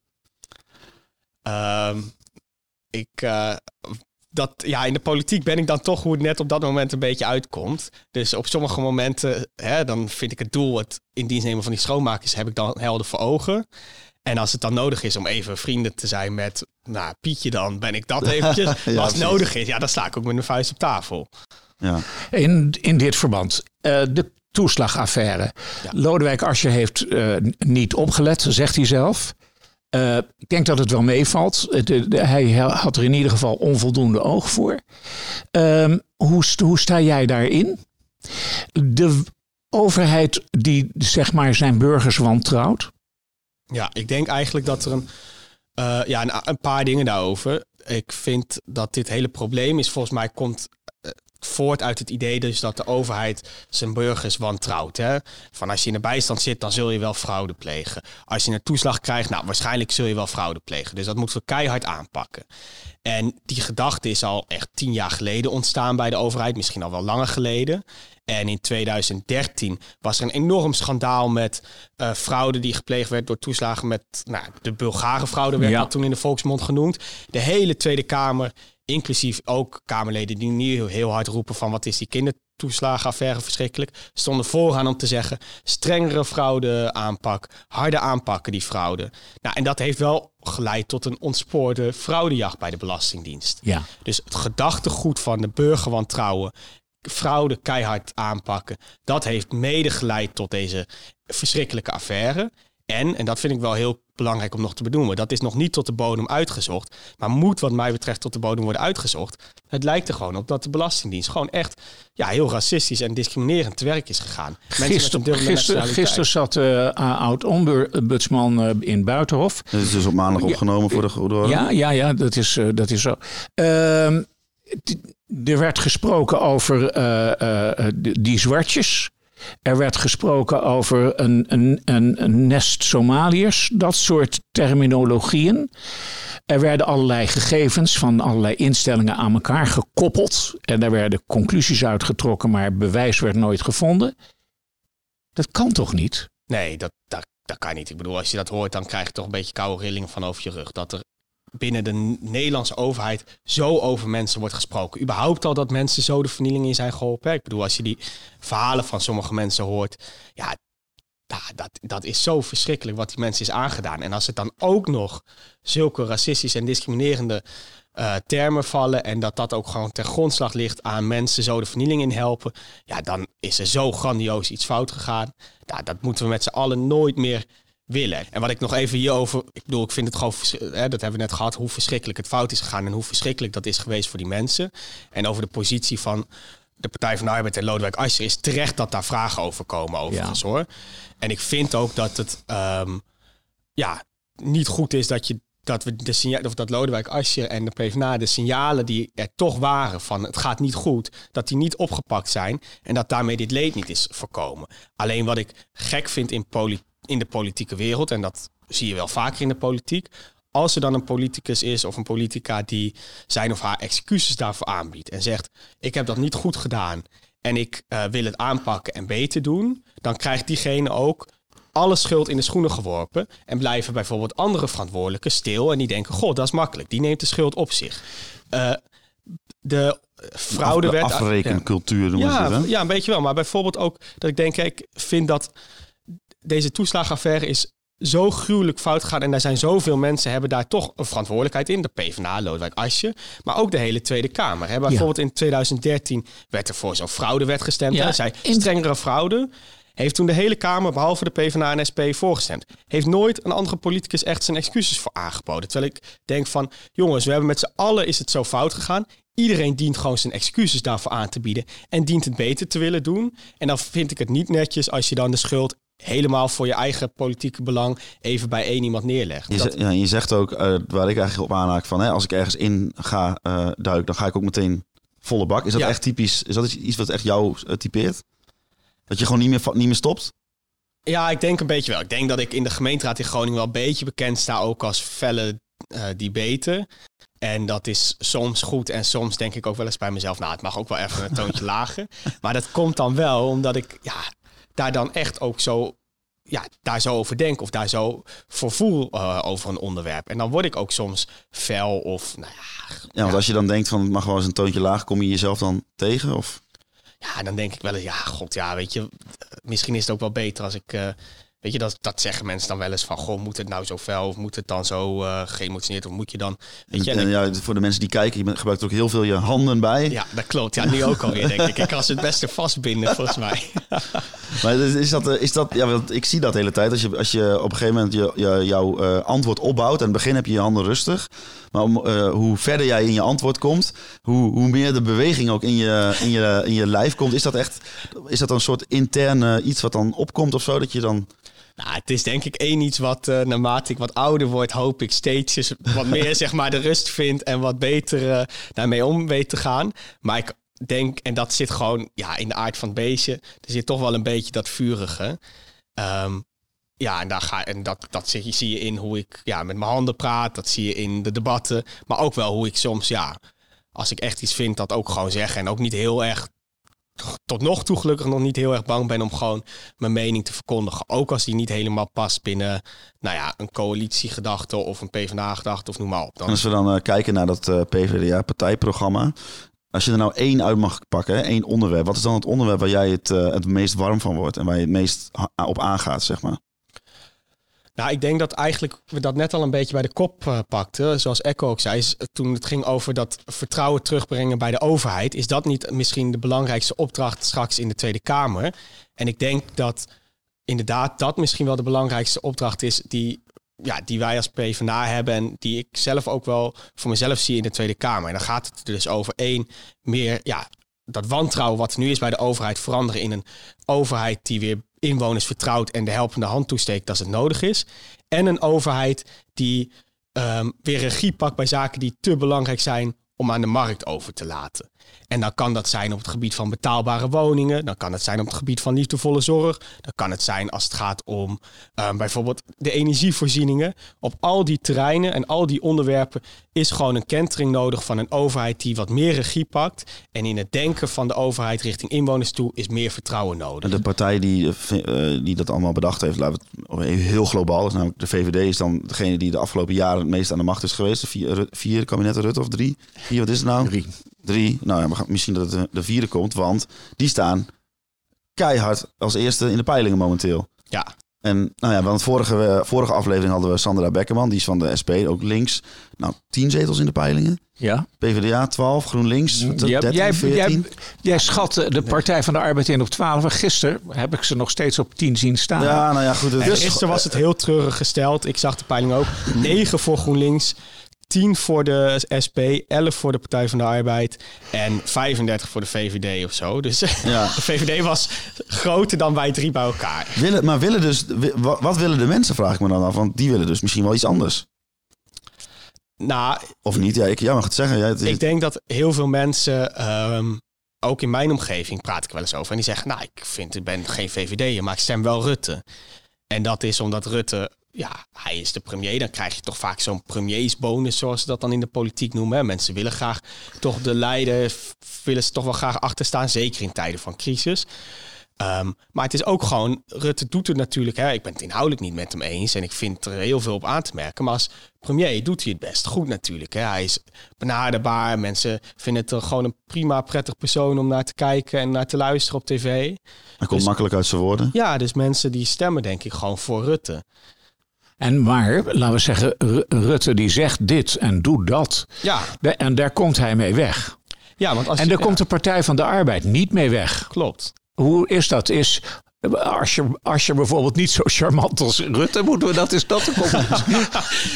Ehm, ik, eh, dat, ja, in de politiek ben ik dan toch hoe het net op dat moment een beetje uitkomt. Dus op sommige momenten, hè, dan vind ik het doel, het in dienst nemen van die schoonmakers, heb ik dan helder voor ogen. En als het dan nodig is om even vrienden te zijn met nou, Pietje, dan ben ik dat eventjes. Ja, maar als het nodig is, ja, dan sta ik ook met mijn vuist op tafel. Ja. In, in dit verband, eh, de toeslagaffaire. Ja. Lodewijk Asscher heeft eh, niet opgelet, zegt hij zelf. Eh, ik denk dat het wel meevalt. Eh, hij had er in ieder geval onvoldoende oog voor. Ehm, hoe, hoe sta jij daarin? De overheid die zeg maar zijn burgers wantrouwt. Ja, ik denk eigenlijk dat er een, eh, ja, een, een paar dingen daarover. Ik vind dat dit hele probleem is, volgens mij komt voort uit het idee dus dat de overheid zijn burgers wantrouwt. Hè? Van als je in de bijstand zit, dan zul je wel fraude plegen. Als je een toeslag krijgt, nou waarschijnlijk zul je wel fraude plegen. Dus dat moeten we keihard aanpakken. En die gedachte is al echt tien jaar geleden ontstaan bij de overheid, misschien al wel langer geleden. En in 2013 was er een enorm schandaal met eh, fraude die gepleegd werd door toeslagen met nou, de Bulgare fraude, werd Ja. dat toen in de volksmond genoemd. De hele Tweede Kamer, inclusief ook Kamerleden die nu heel, heel hard roepen van wat is die kindertoeslagenaffaire verschrikkelijk, stonden vooraan om te zeggen strengere fraude aanpak, harde aanpakken die fraude. Nou, en dat heeft wel geleid tot een ontspoorde fraudejacht bij de Belastingdienst. Ja. Dus het gedachtegoed van de burger wantrouwen, fraude keihard aanpakken, dat heeft mede geleid tot deze verschrikkelijke affaire. En, en dat vind ik wel heel belangrijk om nog te benoemen, dat is nog niet tot de bodem uitgezocht, maar moet wat mij betreft tot de bodem worden uitgezocht. Het lijkt er gewoon op dat de Belastingdienst gewoon echt ja, heel racistisch en discriminerend te werk is gegaan. Mensen met een Gisteren, nationaliteit. gisteren zat uh, oud-ombudsman uh, in Buitenhof. Dat is dus op maandag opgenomen voor de goede orde. Ja, ja, ja dat, is, uh, dat is zo. Uh, er werd gesproken over uh, die zwartjes. Er werd gesproken over een, een, een, nest Somaliërs, dat soort terminologieën. Er werden allerlei gegevens van allerlei instellingen aan elkaar gekoppeld. En daar werden conclusies uitgetrokken, maar bewijs werd nooit gevonden. Dat kan toch niet? Nee, dat, dat, dat kan niet. Ik bedoel, als je dat hoort, dan krijg je toch een beetje koude rillingen van over je rug. Dat er binnen de Nederlandse overheid zo over mensen wordt gesproken. Überhaupt al dat mensen zo de vernieling in zijn geholpen. Ik bedoel, als je die verhalen van sommige mensen hoort, ja, dat, dat is zo verschrikkelijk wat die mensen is aangedaan. En als het dan ook nog zulke racistische en discriminerende uh, termen vallen en dat dat ook gewoon ter grondslag ligt aan mensen zo de vernieling in helpen, ja, dan is er zo grandioos iets fout gegaan. Ja, dat moeten we met z'n allen nooit meer willen. En wat ik nog even hierover, ik bedoel, ik vind het gewoon, hè, dat hebben we net gehad, hoe verschrikkelijk het fout is gegaan en hoe verschrikkelijk dat is geweest voor die mensen. En over de positie van de Partij van de Arbeid en Lodewijk Asscher is terecht dat daar vragen over komen overigens ja. hoor. En ik vind ook dat het um, ja, niet goed is dat je dat we de signalen, of dat Lodewijk Asscher en de PvdA de signalen die er toch waren van het gaat niet goed, dat die niet opgepakt zijn en dat daarmee dit leed niet is voorkomen. Alleen wat ik gek vind in, poli in de politieke wereld, en dat zie je wel vaker in de politiek, als er dan een politicus is of een politica die zijn of haar excuses daarvoor aanbiedt en zegt: Ik heb dat niet goed gedaan en ik uh, wil het aanpakken en beter doen, dan krijgt diegene ook alle schuld in de schoenen geworpen. En blijven bijvoorbeeld andere verantwoordelijken stil. En die denken, god, dat is makkelijk. Die neemt de schuld op zich. Uh, de fraudewet... De afrekencultuur noemen ja, ze hè? Ja, een beetje wel. Maar bijvoorbeeld ook dat ik denk, ik vind dat deze toeslagenaffaire is zo gruwelijk fout gegaan. En daar zijn zoveel mensen hebben daar toch een verantwoordelijkheid in. De PvdA, Lodewijk Asje. Maar ook de hele Tweede Kamer. Hè. Bijvoorbeeld in 2013 werd er voor zo'n fraudewet gestemd. Ja, zij strengere fraude. Heeft toen de hele Kamer, behalve de PvdA en SP, voorgestemd. Heeft nooit een andere politicus echt zijn excuses voor aangeboden. Terwijl ik denk van, jongens, we hebben met z'n allen is het zo fout gegaan. Iedereen dient gewoon zijn excuses daarvoor aan te bieden. En dient het beter te willen doen. En dan vind ik het niet netjes als je dan de schuld helemaal voor je eigen politieke belang even bij één iemand neerlegt. Je, zegt, ja, je zegt ook, uh, waar ik eigenlijk op aanhaak van, hè, als ik ergens in ga uh, duiken, dan ga ik ook meteen volle bak. Is dat ja. echt typisch? Is dat iets wat echt jou uh, typeert? Dat je gewoon niet meer, niet meer stopt? Ja, ik denk een beetje wel. Ik denk dat ik in de gemeenteraad in Groningen wel een beetje bekend sta ook als felle debater. En dat is soms goed en soms denk ik ook wel eens bij mezelf, nou, het mag ook wel even een toontje lager. Maar dat komt dan wel omdat ik ja, daar dan echt ook zo, ja, daar zo over denk of daar zo voor voel uh, over een onderwerp. En dan word ik ook soms fel of, nou ja. Ja, want ja. als je dan denkt van het mag wel eens een toontje laag, kom je jezelf dan tegen? Of? Ja, dan denk ik wel eens, ja, god, ja, weet je, misschien is het ook wel beter als ik. Uh, weet je, dat, dat zeggen mensen dan wel eens van, goh, moet het nou zo fel of moet het dan zo uh, geëmotioneerd of moet je dan. Weet je, en, en ja, voor de mensen die kijken, je gebruikt ook heel veel je handen bij. Ja, dat klopt. Ja, nu ook alweer, denk ik. Ik kan ze het beste vastbinden, volgens mij. maar is dat, is dat, ja, want ik zie dat de hele tijd. Als je, als je op een gegeven moment je, je, jouw uh, antwoord opbouwt, en in het begin heb je je handen rustig. Maar om, uh, hoe verder jij in je antwoord komt, hoe, hoe meer de beweging ook in je, in, je, in je lijf komt. Is dat echt is dat een soort interne iets wat dan opkomt of zo? Dat je dan. Nou, het is denk ik één iets wat uh, naarmate ik wat ouder word, hoop ik steeds wat meer zeg maar de rust vind en wat beter uh, daarmee om weet te gaan. Maar ik denk, en dat zit gewoon ja, in de aard van het beestje, er zit toch wel een beetje dat vurige. Um, ja, en, daar ga, en dat, dat zie, zie je in hoe ik ja, met mijn handen praat. Dat zie je in de debatten. Maar ook wel hoe ik soms, ja, als ik echt iets vind, dat ook gewoon zeggen. En ook niet heel erg, tot nog toe gelukkig nog niet heel erg bang ben om gewoon mijn mening te verkondigen. Ook als die niet helemaal past binnen, nou ja, een coalitiegedachte of een PvdA-gedachte of noem maar op. Als we dan uh, kijken naar dat uh, PvdA-partijprogramma. Als je er nou één uit mag pakken, één onderwerp. Wat is dan het onderwerp waar jij het, uh, het meest warm van wordt en waar je het meest op aangaat, zeg maar? Nou, ik denk dat eigenlijk we dat net al een beetje bij de kop uh, pakten. Zoals Echo ook zei, is, toen het ging over dat vertrouwen terugbrengen bij de overheid, is dat niet misschien de belangrijkste opdracht straks in de Tweede Kamer? En ik denk dat inderdaad dat misschien wel de belangrijkste opdracht is die, ja, die wij als PvdA hebben en die ik zelf ook wel voor mezelf zie in de Tweede Kamer. En dan gaat het dus over één, meer ja, dat wantrouwen wat er nu is bij de overheid veranderen in een overheid die weer inwoners vertrouwt en de helpende hand toesteekt als het nodig is. En een overheid die um, weer regie pakt bij zaken die te belangrijk zijn om aan de markt over te laten. En dan kan dat zijn op het gebied van betaalbare woningen. Dan kan het zijn op het gebied van liefdevolle zorg. Dan kan het zijn als het gaat om um, bijvoorbeeld de energievoorzieningen. Op al die terreinen en al die onderwerpen is gewoon een kentering nodig van een overheid die wat meer regie pakt. En in het denken van de overheid richting inwoners toe is meer vertrouwen nodig. De partij die, uh, die dat allemaal bedacht heeft, laten we het heel globaal, is namelijk de VVD, is dan degene die de afgelopen jaren het meest aan de macht is geweest. De vier, vier kabinetten Rutte of drie? Vier, wat is het nou? Drie. Drie. Nou ja, misschien dat het de vierde komt, want die staan keihard als eerste in de peilingen momenteel. Ja. En nou ja, want vorige, vorige aflevering hadden we Sandra Beckerman, die is van de SP, ook links. Nou, tien zetels in de peilingen. Ja. PvdA 12, GroenLinks 13, jij, jij, 14. Jij, jij schat de Partij van de Arbeid in op 12. Gisteren heb ik ze nog steeds op 10 zien staan. Ja, nou ja, goed. Dus gisteren was het heel treurig gesteld. Ik zag de peiling ook. 9 voor GroenLinks, 10 voor de SP, 11 voor de Partij van de Arbeid en 35 voor de VVD of zo. Dus ja. de VVD was groter dan wij drie bij elkaar. Willen, maar willen dus, wat willen de mensen, vraag ik me dan af. Want die willen dus misschien wel iets anders. Nou, of niet? Ja, ik ja, mag het zeggen. Ja, het. Ik denk dat heel veel mensen, um, ook in mijn omgeving, praat ik wel eens over. En die zeggen, nou, ik vind, ik ben geen VVD'er, maar ik stem wel Rutte. En dat is omdat Rutte ja, hij is de premier. Dan krijg je toch vaak zo'n premiersbonus, zoals ze dat dan in de politiek noemen. Hè. Mensen willen graag toch de leider, willen ze toch wel graag achterstaan, zeker in tijden van crisis. Ehm, maar het is ook gewoon, Rutte doet het natuurlijk, hè, ik ben het inhoudelijk niet met hem eens en ik vind er heel veel op aan te merken. Maar als premier doet hij het best goed natuurlijk. Hè. Hij is benaderbaar, mensen vinden het er gewoon een prima, prettig persoon om naar te kijken en naar te luisteren op tv. Hij komt Dus- makkelijk uit zijn woorden. Ja, dus mensen die stemmen denk ik gewoon voor Rutte. En maar, laten we zeggen, Ru- Rutte die zegt dit en doet dat. Ja, De- En daar komt hij mee weg. ja want als En daar ja, komt de Partij van de Arbeid niet mee weg. klopt. Hoe is dat? Is, als, je, als je bijvoorbeeld niet zo charmant als Rutte, moeten we dat is dat de.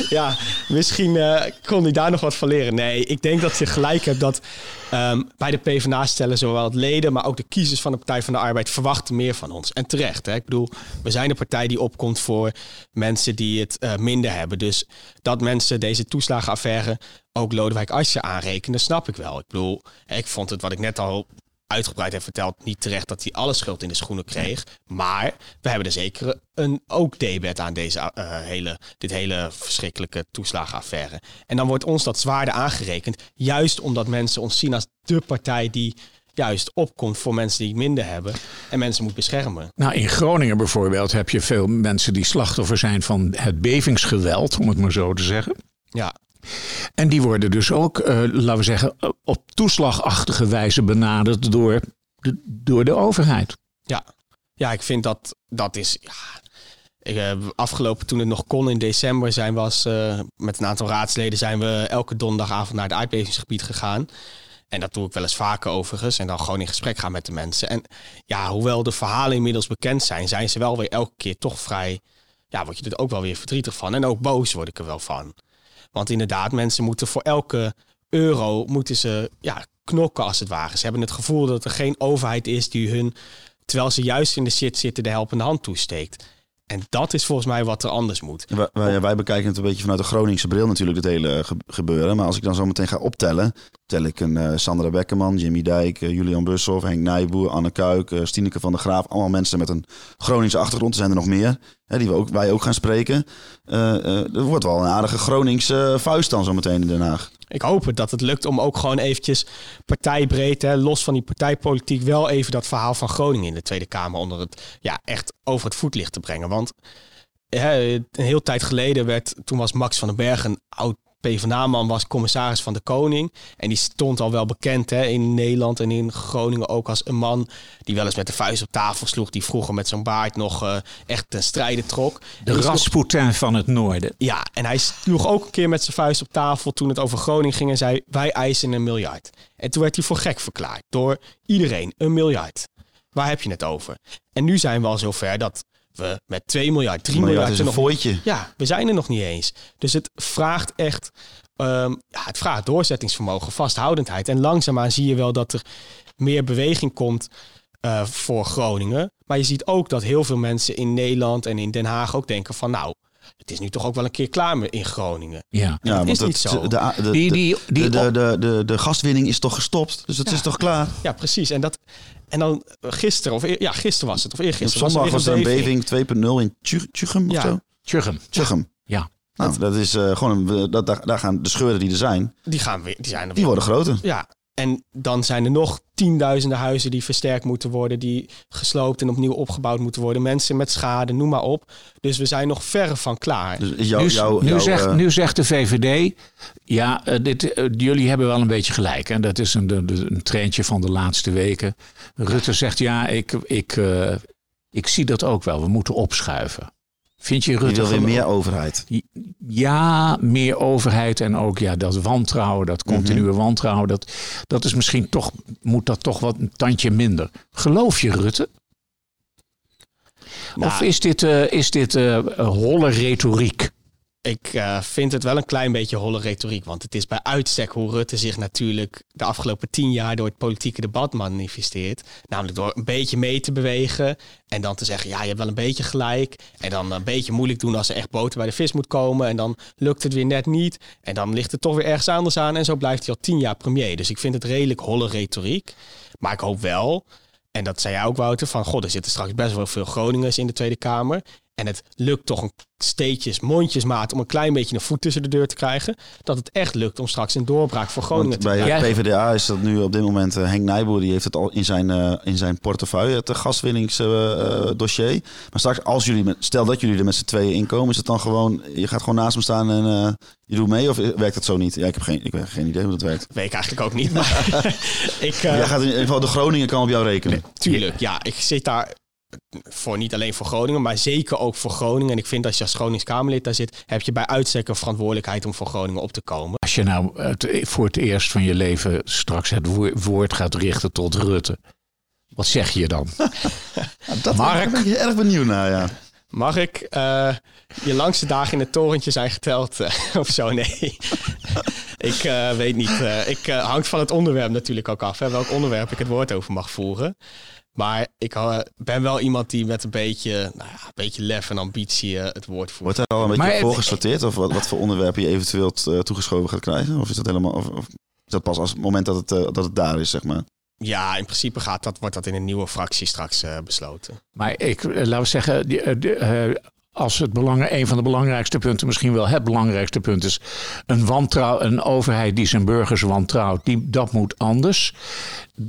Ja, misschien eh, kon hij daar nog wat van leren. Nee, ik denk dat je gelijk hebt dat ehm, bij de PvdA stellen zowel het leden, maar ook de kiezers van de Partij van de Arbeid verwachten meer van ons. En terecht. Hè? Ik bedoel, we zijn een partij die opkomt voor mensen die het eh, minder hebben. Dus dat mensen deze toeslagenaffaire ook Lodewijk Asscher aanrekenen, snap ik wel. Ik bedoel, ik vond het wat ik net al uitgebreid heb verteld, niet terecht dat hij alle schuld in de schoenen kreeg. Maar we hebben er zeker een ook debet aan deze eh, hele, dit hele verschrikkelijke toeslagenaffaire. En dan wordt ons dat zwaarder aangerekend, juist omdat mensen ons zien als de partij die juist opkomt voor mensen die het minder hebben en mensen moet beschermen. Nou, in Groningen bijvoorbeeld heb je veel mensen die slachtoffer zijn van het bevingsgeweld, om het maar zo te zeggen. Ja, En die worden dus ook, eh, laten we zeggen, op toeslagachtige wijze benaderd door de, door de overheid. ja. ja ik vind dat dat is. Ja, ik, eh, afgelopen toen het nog kon in december zijn was eh, met een aantal raadsleden zijn we elke donderdagavond naar het aardbevingsgebied gegaan. En dat doe ik wel eens vaker overigens. En dan gewoon in gesprek gaan met de mensen. En ja, hoewel de verhalen inmiddels bekend zijn, zijn ze wel weer elke keer toch vrij. Ja, word je er ook wel weer verdrietig van. En ook boos word ik er wel van. Want inderdaad, mensen moeten voor elke euro moeten ze ja, knokken als het ware. Ze hebben het gevoel dat er geen overheid is die hun, terwijl ze juist in de shit zitten, de helpende hand toesteekt. En dat is volgens mij wat er anders moet. Wij, wij, bekijken het een beetje vanuit de Groningse bril natuurlijk, dit hele ge- gebeuren. Maar als ik dan zo meteen ga optellen, tel ik een eh, Sandra Bekkerman, Jimmy Dijk, eh, Julian Bushoff, Henk Nijboer, Anne Kuik, eh Stineke van der Graaf. Allemaal mensen met een Groningse achtergrond. Er zijn er nog meer, hè, die we ook, wij ook gaan spreken. Er wordt wel een aardige Groningse vuist dan zo meteen in Den Haag. Ik hoop het dat het lukt om ook gewoon eventjes partijbreed, hè, los van die partijpolitiek, wel even dat verhaal van Groningen in de Tweede Kamer onder het, ja, echt over het voetlicht te brengen. Want hè, een heel tijd geleden werd, toen was Max van den Berg een oud PvdA-man, was commissaris van de Koning. En die stond al wel bekend hè, in Nederland en in Groningen ook als een man die wel eens met de vuist op tafel sloeg, die vroeger met zo'n baard nog eh, echt ten strijde trok. De Rasputin van het noorden. ja, en hij sloeg ook een keer met zijn vuist op tafel toen het over Groningen ging en zei: Wij eisen een miljard. En toen werd hij voor gek verklaard door iedereen: een miljard. Waar heb je het over? En nu zijn we al zover dat we met 2 miljard, 3 Maar ja, miljard. is een nog- ja, we zijn er nog niet eens. Dus het vraagt echt. ehm, ja, het vraagt doorzettingsvermogen, vasthoudendheid. En langzaamaan zie je wel dat er meer beweging komt eh, voor Groningen. Maar je ziet ook dat heel veel mensen in Nederland en in Den Haag ook denken van nou, het is nu toch ook wel een keer klaar met in Groningen. Ja. Ja, is niet het- zo. De, de, de, Die, die, die, de, de, de, de, de gaswinning is toch gestopt, dus het is toch klaar. Ja, precies. En, dat, en dan gisteren, of eer- ja, gisteren was het, of Op eergisteren zondag was was er een beving 2.0 in Tju- Tjuchem of Ja. zo? Tjuchem. Tjuchem. Ja. Nou, dat is eh, gewoon, een, dat, daar, daar gaan de scheuren die er zijn, Die gaan weer, die zijn er die worden groter. Ja, en dan zijn er nog tienduizenden huizen die versterkt moeten worden, die gesloopt en opnieuw opgebouwd moeten worden. Mensen met schade, noem maar op. Dus we zijn nog verre van klaar. Dus nu, zegt, eh, nu zegt de VVD, ja, eh, dit, eh, jullie hebben wel een beetje gelijk. En dat is een, een treintje van de laatste weken. Rutte zegt, ja, ik, ik, eh, ik zie dat ook wel. We moeten opschuiven. Vind je wil weer meer overheid. Ja, meer overheid en ook ja, dat wantrouwen, dat continue Mhm. wantrouwen. Dat, dat is misschien toch, moet dat toch wat een tandje minder. Geloof je Rutte? of Nou, is dit, eh, is dit eh, holle retoriek? Ik eh, vind het wel een klein beetje holle retoriek. Want het is bij uitstek hoe Rutte zich natuurlijk de afgelopen tien jaar door het politieke debat manifesteert. Namelijk door een beetje mee te bewegen. En dan te zeggen, ja, je hebt wel een beetje gelijk. En dan een beetje moeilijk doen als er echt boter bij de vis moet komen. En dan lukt het weer net niet. En dan ligt het toch weer ergens anders aan. En zo blijft hij al tien jaar premier. Dus ik vind het redelijk holle retoriek. Maar ik hoop wel, en dat zei jij ook Wouter, van god, er zitten straks best wel veel Groningers in de Tweede Kamer. En het lukt toch een steetjes, mondjesmaat om een klein beetje een voet tussen de deur te krijgen, dat het echt lukt om straks een doorbraak voor Groningen Want te bij krijgen. PvdA is dat nu op dit moment eh, Henk Nijboer. Die heeft het al in zijn, eh, in zijn portefeuille, het gaswinningsdossier. maar straks, als jullie met, stel dat jullie er met z'n tweeën in komen, is het dan gewoon, je gaat gewoon naast hem staan en eh, je doet mee? Of werkt dat zo niet? Ja, ik heb geen, ik heb geen idee hoe dat werkt. Weet ik eigenlijk ook niet, maar ik... eh, Jij gaat in ieder geval, de Groningen kan op jou rekenen. Tuurlijk, ja. Ik zit daar voor niet alleen voor Groningen, maar zeker ook voor Groningen. En ik vind als je als Gronings Kamerlid daar zit, heb je bij uitstek een verantwoordelijkheid om voor Groningen op te komen. Als je nou het, voor het eerst van je leven straks het woor- woord gaat richten tot Rutte. Wat zeg je dan? Dat Mark. ben ik erg benieuwd naar, ja. Mag ik eh, je langste dagen in het torentje zijn geteld eh, of zo? Nee. ik eh, weet niet. eh, ik hangt van het onderwerp natuurlijk ook af. Hè, welk onderwerp ik het woord over mag voeren. Maar ik ben wel iemand die met een beetje, nou ja, een beetje lef en ambitie het woord voert. Wordt daar al een beetje op voorgesorteerd? Of wat, wat voor onderwerpen je eventueel toegeschoven gaat krijgen? Of is dat helemaal... Of, of is dat pas als het moment dat het, dat het daar is, zeg maar? Ja, in principe gaat dat, wordt dat in een nieuwe fractie straks eh, besloten. Maar ik, eh, laten we zeggen, die, eh, als het belang, een van de belangrijkste punten, misschien wel het belangrijkste punt is, een wantrouw, een overheid die zijn burgers wantrouwt, die, dat moet anders.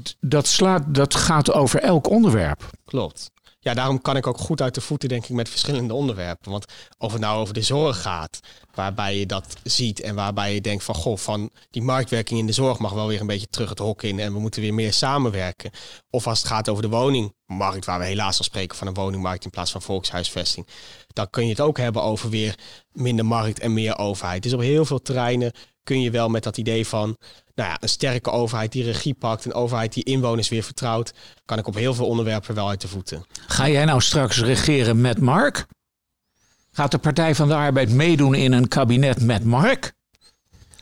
D- Dat, slaat, dat gaat over elk onderwerp. Klopt. Ja, daarom kan ik ook goed uit de voeten, denk ik, met verschillende onderwerpen. Want of het nou over de zorg gaat, waarbij je dat ziet en waarbij je denkt van, goh, van die marktwerking in de zorg mag wel weer een beetje terug het hok in en we moeten weer meer samenwerken. Of als het gaat over de woningmarkt, waar we helaas al spreken van een woningmarkt in plaats van volkshuisvesting, dan kun je het ook hebben over weer minder markt en meer overheid. Dus op heel veel terreinen kun je wel met dat idee van nou ja, een sterke overheid die regie pakt, een overheid die inwoners weer vertrouwt, kan ik op heel veel onderwerpen wel uit de voeten. Ga jij nou straks regeren met Mark? Gaat de Partij van de Arbeid meedoen in een kabinet met Mark?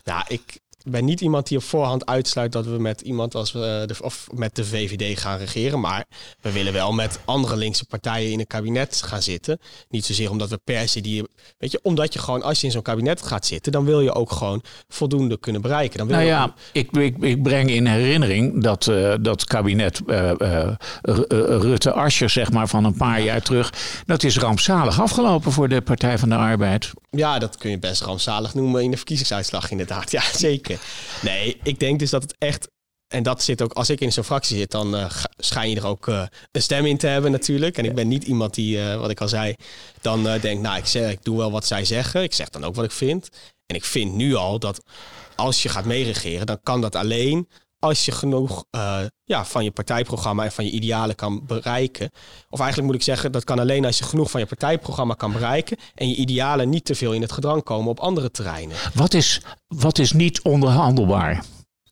Ja, ik ben niet iemand die op voorhand uitsluit dat we met iemand als we de, of met de VVD gaan regeren. Maar we willen wel met andere linkse partijen in een kabinet gaan zitten. Niet zozeer omdat we per se die. Weet je, omdat je gewoon, als je in zo'n kabinet gaat zitten, dan wil je ook gewoon voldoende kunnen bereiken. Dan wil Nou je ook- ja, ik, ik, ik breng in herinnering dat eh, dat kabinet eh, eh, eh, Rutte-Ascher, zeg maar, van een paar jaar terug, dat is rampzalig afgelopen voor de Partij van de Arbeid. Ja, dat kun je best rampzalig noemen in de verkiezingsuitslag, inderdaad. Ja, zeker. Nee, ik denk dus dat het echt. En dat zit ook, als ik in zo'n fractie zit, dan ga- schijn je er ook eh, een stem in te hebben, natuurlijk. En ik ben niet iemand die, eh, wat ik al zei, dan denkt, nou, ik, zeg, ik doe wel wat zij zeggen. Ik zeg dan ook wat ik vind. En ik vind nu al dat als je gaat meeregeren, dan kan dat alleen als je genoeg eh, ja, van je partijprogramma en van je idealen kan bereiken. Of eigenlijk moet ik zeggen, dat kan alleen als je genoeg van je partijprogramma kan bereiken en je idealen niet te veel in het gedrang komen op andere terreinen. Wat is, wat is niet onderhandelbaar?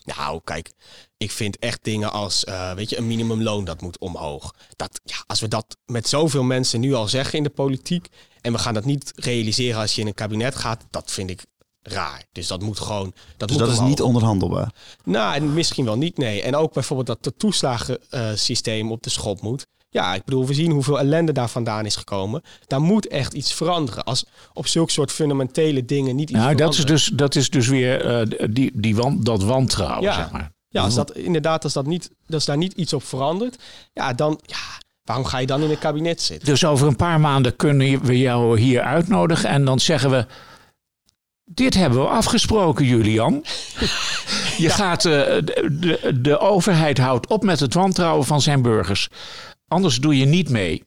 Nou, kijk, ik vind echt dingen als, eh, weet je, een minimumloon dat moet omhoog. Dat, ja, als we dat met zoveel mensen nu al zeggen in de politiek en we gaan dat niet realiseren als je in een kabinet gaat, dat vind ik raar. Dus dat moet gewoon. Dat Dus moet dat is niet onderhandelbaar. Nou, en misschien wel niet, nee. En ook bijvoorbeeld dat het toeslagensysteem op de schop moet. Ja, ik bedoel, we zien hoeveel ellende daar vandaan is gekomen. Daar moet echt iets veranderen. Als op zulke soort fundamentele dingen niet iets Nou, dat is dus, dat is dus weer eh, die, die wan, dat wantrouwen, Ja. zeg maar. Ja, als dat inderdaad, als, dat niet, als daar niet iets op verandert, ja, dan, ja, waarom ga je dan in een kabinet zitten? Dus over een paar maanden kunnen we jou hier uitnodigen en dan zeggen we... Dit hebben we afgesproken, Julian. Je gaat, eh, de, de, de overheid houdt op met het wantrouwen van zijn burgers. Anders doe je niet mee.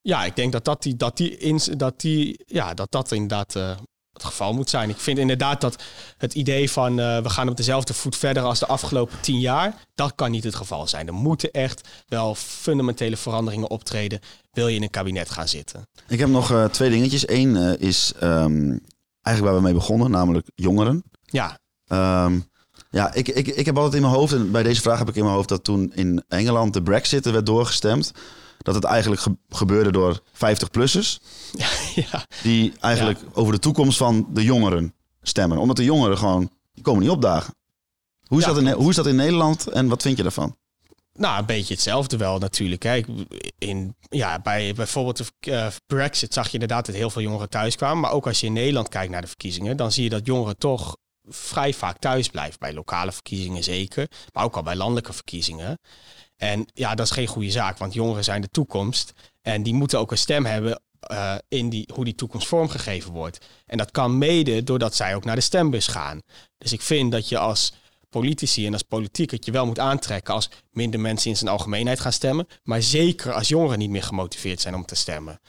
Ja, ik denk dat dat, die, dat, die, ins- dat, die, ja, dat, dat inderdaad eh, het geval moet zijn. Ik vind inderdaad dat het idee van eh, we gaan op dezelfde voet verder als de afgelopen tien jaar, dat kan niet het geval zijn. Er moeten echt wel fundamentele veranderingen optreden, wil je in een kabinet gaan zitten. Ik heb nog eh, twee dingetjes. Eén eh, is ehm, eigenlijk waar we mee begonnen, namelijk jongeren. Ja, Ehm, ja, ik, ik, ik heb altijd in mijn hoofd, en bij deze vraag heb ik in mijn hoofd dat toen in Engeland de Brexit er werd doorgestemd, dat het eigenlijk ge- gebeurde door 50-plussers, ja. die eigenlijk over de toekomst van de jongeren stemmen. Omdat de jongeren gewoon, die komen niet opdagen. Hoe is, Ja, dat, in, hoe is dat in Nederland en wat vind je daarvan? Nou, een beetje hetzelfde wel natuurlijk. Ik- In, ja, bij bijvoorbeeld de eh, Brexit zag je inderdaad dat heel veel jongeren thuis kwamen. Maar ook als je in Nederland kijkt naar de verkiezingen, dan zie je dat jongeren toch vrij vaak thuis blijven. Bij lokale verkiezingen zeker, maar ook al bij landelijke verkiezingen. En ja, dat is geen goede zaak, want jongeren zijn de toekomst. En die moeten ook een stem hebben uh, in die, hoe die toekomst vormgegeven wordt. En dat kan mede doordat zij ook naar de stembus gaan. Dus ik vind dat je als politici en als politiek het je wel moet aantrekken als minder mensen in zijn algemeenheid gaan stemmen. Maar zeker als jongeren niet meer gemotiveerd zijn om te stemmen.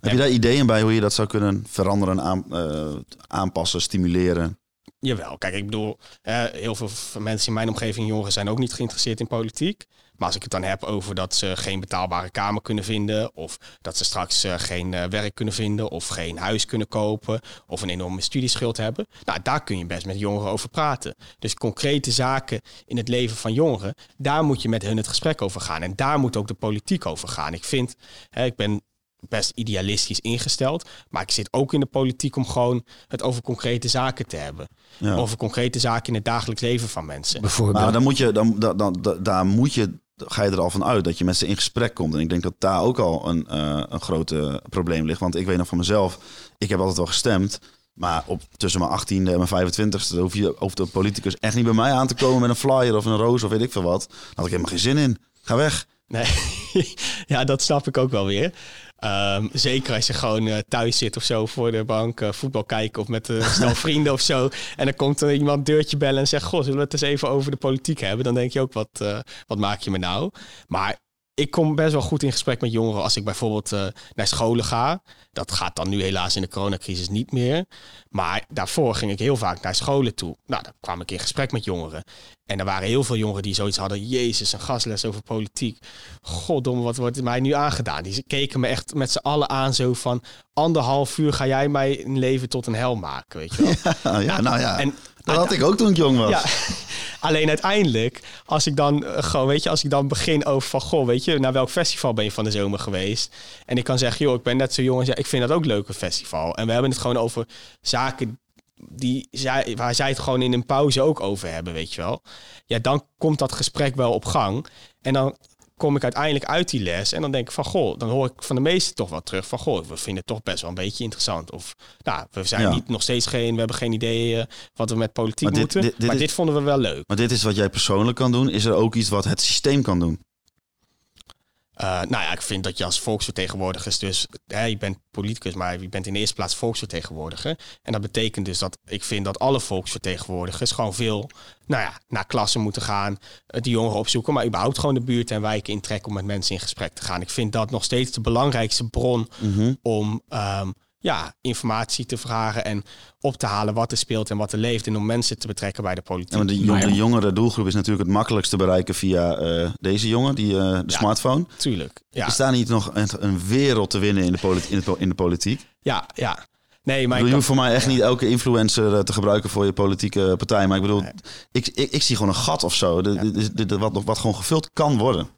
Heb je daar ideeën bij hoe je dat zou kunnen veranderen, aan, uh, aanpassen, stimuleren? Jawel, kijk, ik bedoel, uh, heel veel mensen in mijn omgeving, jongeren, zijn ook niet geïnteresseerd in politiek. Maar als ik het dan heb over dat ze geen betaalbare kamer kunnen vinden, of dat ze straks uh, geen uh, werk kunnen vinden, of geen huis kunnen kopen, of een enorme studieschuld hebben, nou, daar kun je best met jongeren over praten. Dus concrete zaken in het leven van jongeren, daar moet je met hun het gesprek over gaan. En daar moet ook de politiek over gaan. Ik vind, hè, ik ben best idealistisch ingesteld. Maar ik zit ook in de politiek om gewoon het over concrete zaken te hebben. Ja. Over concrete zaken in het dagelijks leven van mensen. Bijvoorbeeld. Maar dan moet je, dan, dan, dan, daar moet je, ga je er al van uit dat je met ze in gesprek komt. En ik denk dat daar ook al een, uh, een groot probleem ligt. Want ik weet nog van mezelf, ik heb altijd wel gestemd. Maar op, tussen mijn 18e en mijn 25e hoef je over de politicus echt niet bij mij aan te komen met een flyer of een roos of weet ik veel wat. Daar had ik helemaal geen zin in. Ga weg. Nee, ja, dat snap ik ook wel weer. Um, zeker als je gewoon uh, thuis zit of zo voor de bank uh, voetbal kijken of met uh, snel vrienden of zo. En dan komt er iemand deurtje bellen en zegt: Goh, zullen we het eens even over de politiek hebben? Dan denk je ook: wat, wat maak je me nou? Maar ik kom best wel goed in gesprek met jongeren als ik bijvoorbeeld uh, naar scholen ga. Dat gaat dan nu helaas in de coronacrisis niet meer. Maar daarvoor ging ik heel vaak naar scholen toe. Nou, dan kwam ik in gesprek met jongeren. En er waren heel veel jongeren die zoiets hadden. Jezus, een gastles over politiek. Goddomme, wat wordt mij nu aangedaan? Die keken me echt met z'n allen aan zo van... anderhalf uur ga jij mij een leven tot een hel maken, weet je wel? Ja, ja nou ja. En, dat had ik ook toen ik jong was. Alleen uiteindelijk, als ik dan uh, gewoon, weet je, als ik dan begin over van, goh, weet je, naar welk festival ben je van de zomer geweest? En ik kan zeggen, joh, ik ben net zo jong en ja, ik vind dat ook leuk, festival. En we hebben het gewoon over zaken die zij, waar zij het gewoon in een pauze ook over hebben, weet je wel. Ja, dan komt dat gesprek wel op gang. En dan kom ik uiteindelijk uit die les en dan denk ik van goh, dan hoor ik van de meesten toch wel terug van goh, we vinden het toch best wel een beetje interessant. Of nou, we zijn niet nog steeds geen, we hebben geen idee uh, wat we met politiek dit, moeten. Dit, dit maar dit vonden we wel leuk. Maar dit is wat jij persoonlijk kan doen. Is er ook iets wat het systeem kan doen? Uh, nou ja, ik vind dat je als volksvertegenwoordiger, dus hè, je bent politicus, maar je bent in de eerste plaats volksvertegenwoordiger. En dat betekent dus dat ik vind dat alle volksvertegenwoordigers gewoon veel nou ja, naar klassen moeten gaan, uh, die jongeren opzoeken, maar überhaupt gewoon de buurt en wijken intrekken om met mensen in gesprek te gaan. Ik vind dat nog steeds de belangrijkste bron mm-hmm. om um, ja, informatie te vragen en op te halen wat er speelt en wat er leeft en om mensen te betrekken bij de politiek. Ja, de, jong, de, jongere doelgroep is natuurlijk het makkelijkst te bereiken via uh, deze jongen, die, uh, de ja, smartphone. Tuurlijk. Ja. Is daar niet nog een, een wereld te winnen in de, politi in, de, in de politiek? Ja, ja. Nee, maar je hoeft voor mij echt niet elke influencer eh, te gebruiken voor je politieke partij. Maar ik bedoel, nee. ik, ik, ik, zie gewoon een gat of zo. De, de, de, wat, wat gewoon gevuld kan worden.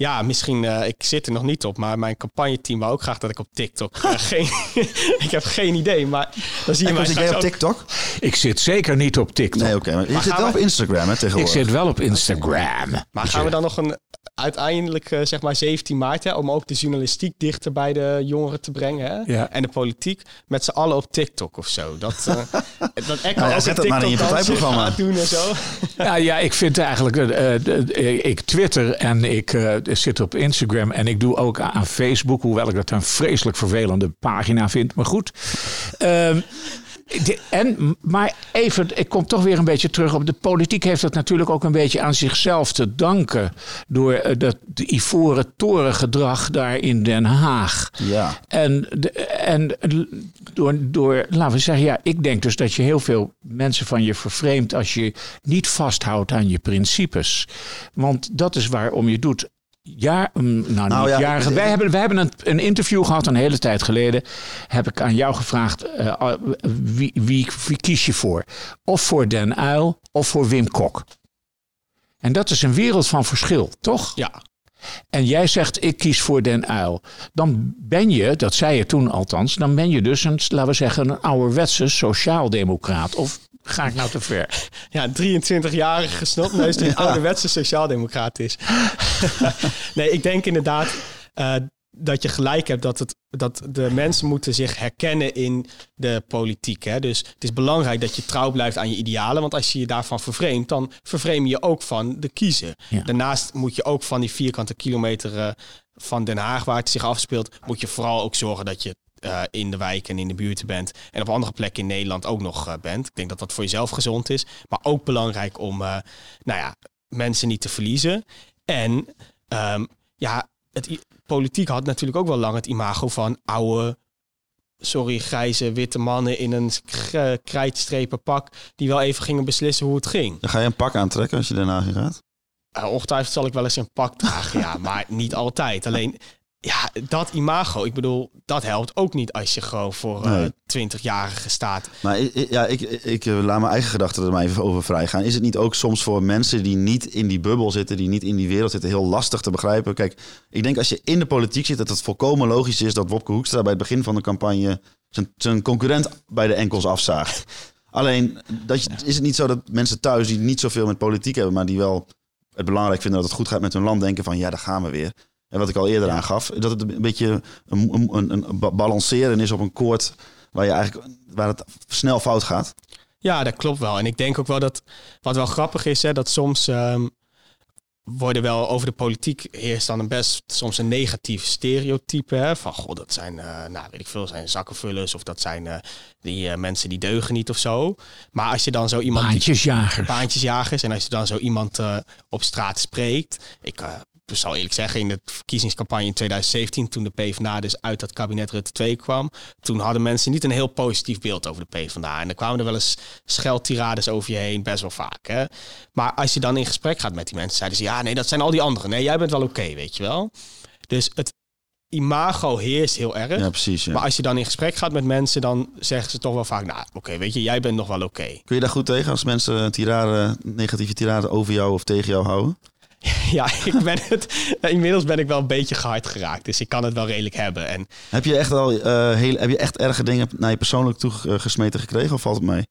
Ja, misschien, uh, ik zit er nog niet op, maar mijn campagneteam wou ook graag dat ik op TikTok. Uh, geen, ik heb geen idee, maar dan zie je mij. Zit jij op TikTok? Ik zit zeker niet op TikTok. Nee, oké. Okay, maar je zit wel we... op Instagram, hè, tegenwoordig. Ik zit wel op Instagram. Maar gaan we dan nog een uiteindelijk, uh, zeg maar 17 maart, hè, om ook de journalistiek dichter bij de jongeren te brengen hè? Ja. en de politiek, met z'n allen op TikTok of zo. Dat, uh, dat Echo nou ja, zet dat maar in je partijprogramma. doen en zo. Ja, ja, ik vind eigenlijk, ik twitter en ik zit op Instagram en ik doe ook aan Facebook, hoewel ik dat een vreselijk vervelende pagina vind. Maar goed. Um, en, maar even, ik kom toch weer een beetje terug op de politiek. Heeft dat natuurlijk ook een beetje aan zichzelf te danken. Door uh, dat de ivoren toren gedrag daar in Den Haag. Ja. En, de, en door, door, laten we zeggen, ja, ik denk dus dat je heel veel mensen van je vervreemdt als je niet vasthoudt aan je principes. Want dat is waarom je doet ja, nou, nou niet ja, jaren. Wij hebben, wij hebben een, een, interview gehad een hele tijd geleden. Heb ik aan jou gevraagd: uh, wie, wie, wie, kies je voor? Of voor Den Uil of voor Wim Kok? En dat is een wereld van verschil, toch? Ja. En jij zegt: ik kies voor Den Uil. Dan ben je, dat zei je toen althans, dan ben je dus een, laten we zeggen, een ouderwetse sociaaldemocraat. Of ga ik nou te ver? Ja, 23-jarige snotneus die een ja. ouderwetse sociaaldemocraat is. nee, ik denk inderdaad... Uh, dat je gelijk hebt dat, het, dat de mensen moeten zich herkennen in de politiek. Hè? Dus het is belangrijk dat je trouw blijft aan je idealen. Want als je je daarvan vervreemdt, dan vervreem je ook van de kiezer. Ja. Daarnaast moet je ook van die vierkante kilometer eh, van Den Haag, waar het zich afspeelt, moet je vooral ook zorgen dat je eh, in de wijk en in de buurten bent. En op andere plekken in Nederland ook nog eh, bent. Ik denk dat dat voor jezelf gezond is. Maar ook belangrijk om eh, nou ja, mensen niet te verliezen. En ehm, ja, het, politiek had natuurlijk ook wel lang het imago van oude, sorry, grijze witte mannen in een krijtstrepen pak. Die wel even gingen beslissen hoe het ging. Dan ga je een pak aantrekken als je daarna gaat. Uh, ongetwijfeld zal ik wel eens een pak dragen, ja, maar niet altijd. Alleen, ja, dat imago, ik bedoel, dat helpt ook niet als je gewoon voor eh Nee. 20-jarigen staat. Maar ja, ik, ik eh, laat mijn eigen gedachten er maar even over vrij gaan. Is het niet ook soms voor mensen die niet in die bubbel zitten, die niet in die wereld zitten, heel lastig te begrijpen? Kijk, ik denk als je in de politiek zit, dat het volkomen logisch is dat Wopke Hoekstra bij het begin van de campagne zijn, zijn concurrent bij de enkels afzaagt. Alleen, dat je, is het niet zo dat mensen thuis die niet zoveel met politiek hebben, maar die wel het belangrijk vinden dat het goed gaat met hun land, denken van ja, daar gaan we weer. En wat ik al eerder aangaf, dat het een beetje een, een, een, een ba- balanceren is op een koord waar, je eigenlijk, waar het snel fout gaat. Ja, dat klopt wel. En ik denk ook wel dat, wat wel grappig is, hè, dat soms ehm, worden wel over de politiek heerst dan een best soms een negatief stereotype. Hè, van, god, dat zijn, eh, nou weet ik veel, zijn zakkenvullers of dat zijn eh, die eh, mensen die deugen niet of zo. Maar als je dan zo iemand... die- Baantjesjager. baantjesjagers. En als je dan zo iemand eh, op straat spreekt. Ik eh, zal eerlijk zeggen, in de verkiezingscampagne in 2017, toen de PvdA dus uit dat kabinet Rutte 2 kwam, toen hadden mensen niet een heel positief beeld over de PvdA. En dan kwamen er wel eens scheldtirades over je heen, best wel vaak. Hè? Maar als je dan in gesprek gaat met die mensen, zeiden ze, ja nee, dat zijn al die anderen. Nee, jij bent wel oké, weet je wel. Dus het imago heerst heel erg. Ja, precies. ja. Maar als je dan in gesprek gaat met mensen, dan zeggen ze toch wel vaak, nou oké, weet je, jij bent nog wel oké. Kun je daar goed tegen als mensen tirade, negatieve tirade over jou of tegen jou houden? Ja, ik ben het. Inmiddels ben ik wel een beetje gehard geraakt. Dus ik kan het wel redelijk hebben. En Heb je echt al eh, heel, heb je echt erge dingen naar je persoonlijk toe eh, gesmeten gekregen of valt het mee?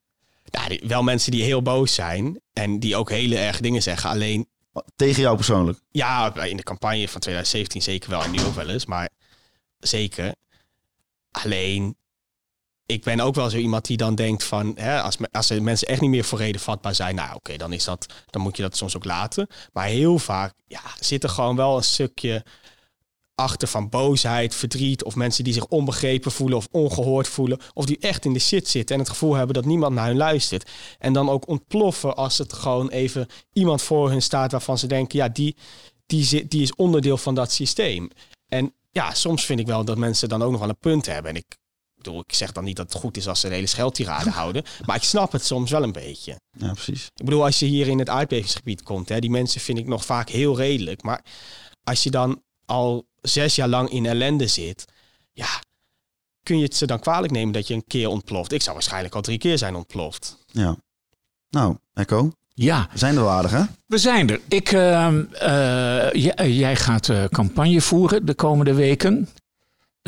die- wel mensen die heel boos zijn. En die ook hele erge dingen zeggen. Alleen, Tegen jou persoonlijk? ja, in de campagne van 2017 zeker wel. En nu ook wel eens. Maar zeker. Alleen, ik ben ook wel zo iemand die dan denkt van... Hè, als, me- als mensen echt niet meer voor reden vatbaar zijn... Nou, oké, dan is dat... Dan moet je dat soms ook laten. Maar heel vaak ja, zit er gewoon wel een stukje achter van boosheid, verdriet... of mensen die zich onbegrepen voelen of ongehoord voelen... of die echt in de shit zitten en het gevoel hebben dat niemand naar hun luistert. En dan ook ontploffen als het gewoon even iemand voor hun staat... waarvan ze denken, ja, die, die, zit, die is onderdeel van dat systeem. En ja, soms vind ik wel dat mensen dan ook nog wel een punt hebben. En ik bedoel, ik zeg dan niet dat het goed is als ze een hele scheldtirade houden. Maar ik snap het soms wel een beetje. Ja, precies. Ik bedoel, als je hier in het aardbevingsgebied komt, hè, die mensen vind ik nog vaak heel redelijk. Maar als je dan al zes jaar lang in ellende zit, ja, kun je het ze dan kwalijk nemen dat je een keer ontploft? Ik zou waarschijnlijk al drie keer zijn ontploft. Ja. Nou, Echo, Ja, we zijn er wel aardig hè? we zijn er. Ik, ehm, eh, jij gaat eh, campagne voeren de komende weken.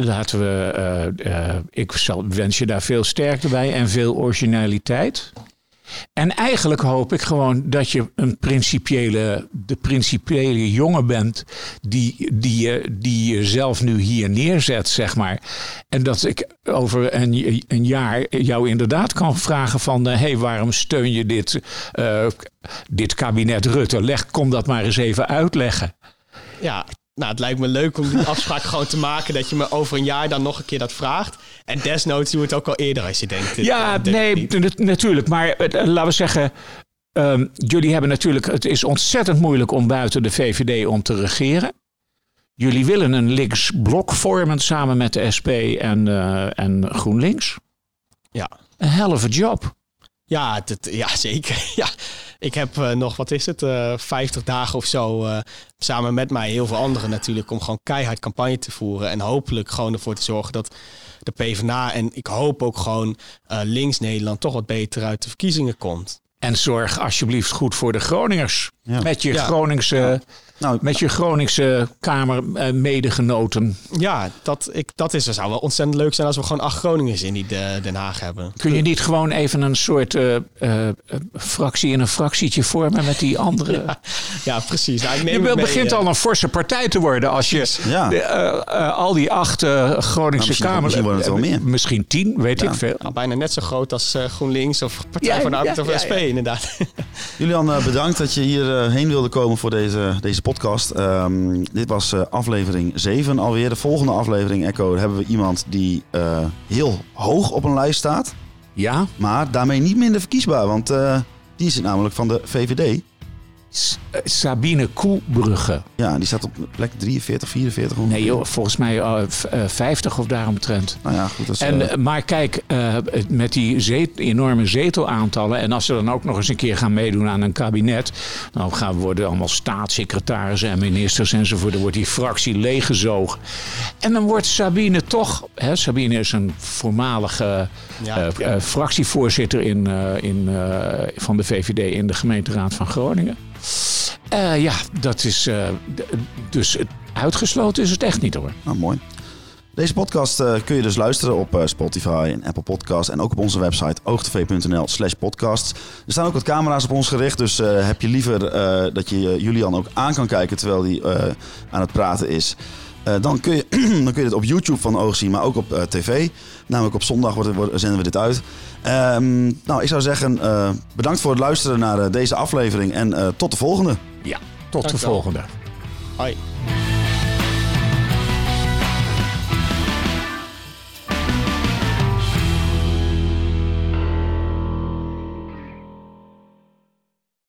Laten we, eh, eh, ik wens je daar veel sterkte bij en veel originaliteit. En eigenlijk hoop ik gewoon dat je een principiële, de principiële jongen bent die, die, je, die je zelf nu hier neerzet, zeg maar. En dat ik over een, een jaar jou inderdaad kan vragen van... hé, hey, waarom steun je dit, eh, dit kabinet Rutte? Leg, kom dat maar eens even uitleggen. Ja, nou, het lijkt me leuk om die afspraak gewoon te maken dat je me over een jaar dan nog een keer dat vraagt. En desnoods doe het ook al eerder als je denkt. dit, Ja, eh, dit nee, natuurlijk. Maar eh, laten we zeggen, ehm, jullie hebben natuurlijk, het is ontzettend moeilijk om buiten de VVD om te regeren. Jullie willen een links blok vormen samen met de SP en, eh, en GroenLinks. Ja. Een hell of a job. Ja, het- ja, zeker. Ja. Ik heb eh, nog, wat is het, eh 50 dagen of zo, eh, samen met mij, heel veel anderen natuurlijk, om gewoon keihard campagne te voeren. En hopelijk gewoon ervoor te zorgen dat de PvdA en ik hoop ook gewoon eh, links Nederland toch wat beter uit de verkiezingen komt. En zorg alsjeblieft goed voor de Groningers. Ja. Met je Ja. Groningse, Nou, met je Groningse kamer eh, medegenoten. Ja, dat, ik, dat is, zou wel ontzettend leuk zijn als we gewoon acht Groningers in die de, Den Haag hebben. Kun je niet gewoon even een soort eh, eh, eh, fractie in een fractietje vormen met die andere? Ja, precies. Nou, ik neem Je begint eh. al een forse partij te worden als je Ja. de, eh, eh, al die acht eh, Groningse misschien- kamers... misschien worden het wel meer. Misschien tien, weet Ja. ik veel. Nou, bijna net zo groot als eh, GroenLinks of Partij Ja, van de Arbeid ja, of ja, SP, ja. inderdaad. Julian, eh, bedankt dat je hierheen heen wilde komen voor deze, deze podcast. Ehm, dit was eh, aflevering 7 alweer. De volgende aflevering, Echo, hebben we iemand die eh, heel hoog op een lijst staat. Ja, Maar daarmee niet minder verkiesbaar, want eh, die is namelijk van de VVD. S- eh, Sabine Koelbrugge. Ja, die staat op plek 43, 44. ongeveer. Nee joh, volgens mij eh, v- eh, 50 of daaromtrent. Nou ja, goed. Dat is, En, eh, eh, maar kijk, eh, met die zet- enorme zetelaantallen... en als ze dan ook nog eens een keer gaan meedoen aan een kabinet... dan gaan we worden allemaal staatssecretarissen en ministers enzovoort. Dan wordt die fractie leeggezogen. En dan wordt Sabine toch... Hè, Sabine is een voormalige Ja, eh, ja. eh, fractievoorzitter in, eh, in, eh, van de VVD in de gemeenteraad van Groningen. Eh, ja, dat is... eh, dus het- uitgesloten is het echt niet hoor. Nou, mooi. Deze podcast eh, kun je dus luisteren op Spotify en Apple Podcasts. En ook op onze website oogtv.nl slash podcasts. Er staan ook wat camera's op ons gericht. Dus heb je liever dat je Julian ook aan kan kijken terwijl hij aan het praten is. dan, kun je, dan kun je dit op YouTube van Oog zien, maar ook op tv. Namelijk op zondag wordt, wordt- zenden we dit uit. Ehm, nou, ik zou zeggen, eh, bedankt voor het luisteren naar eh, deze aflevering. En eh, tot de volgende. Ja, tot de Dank volgende. Hoi.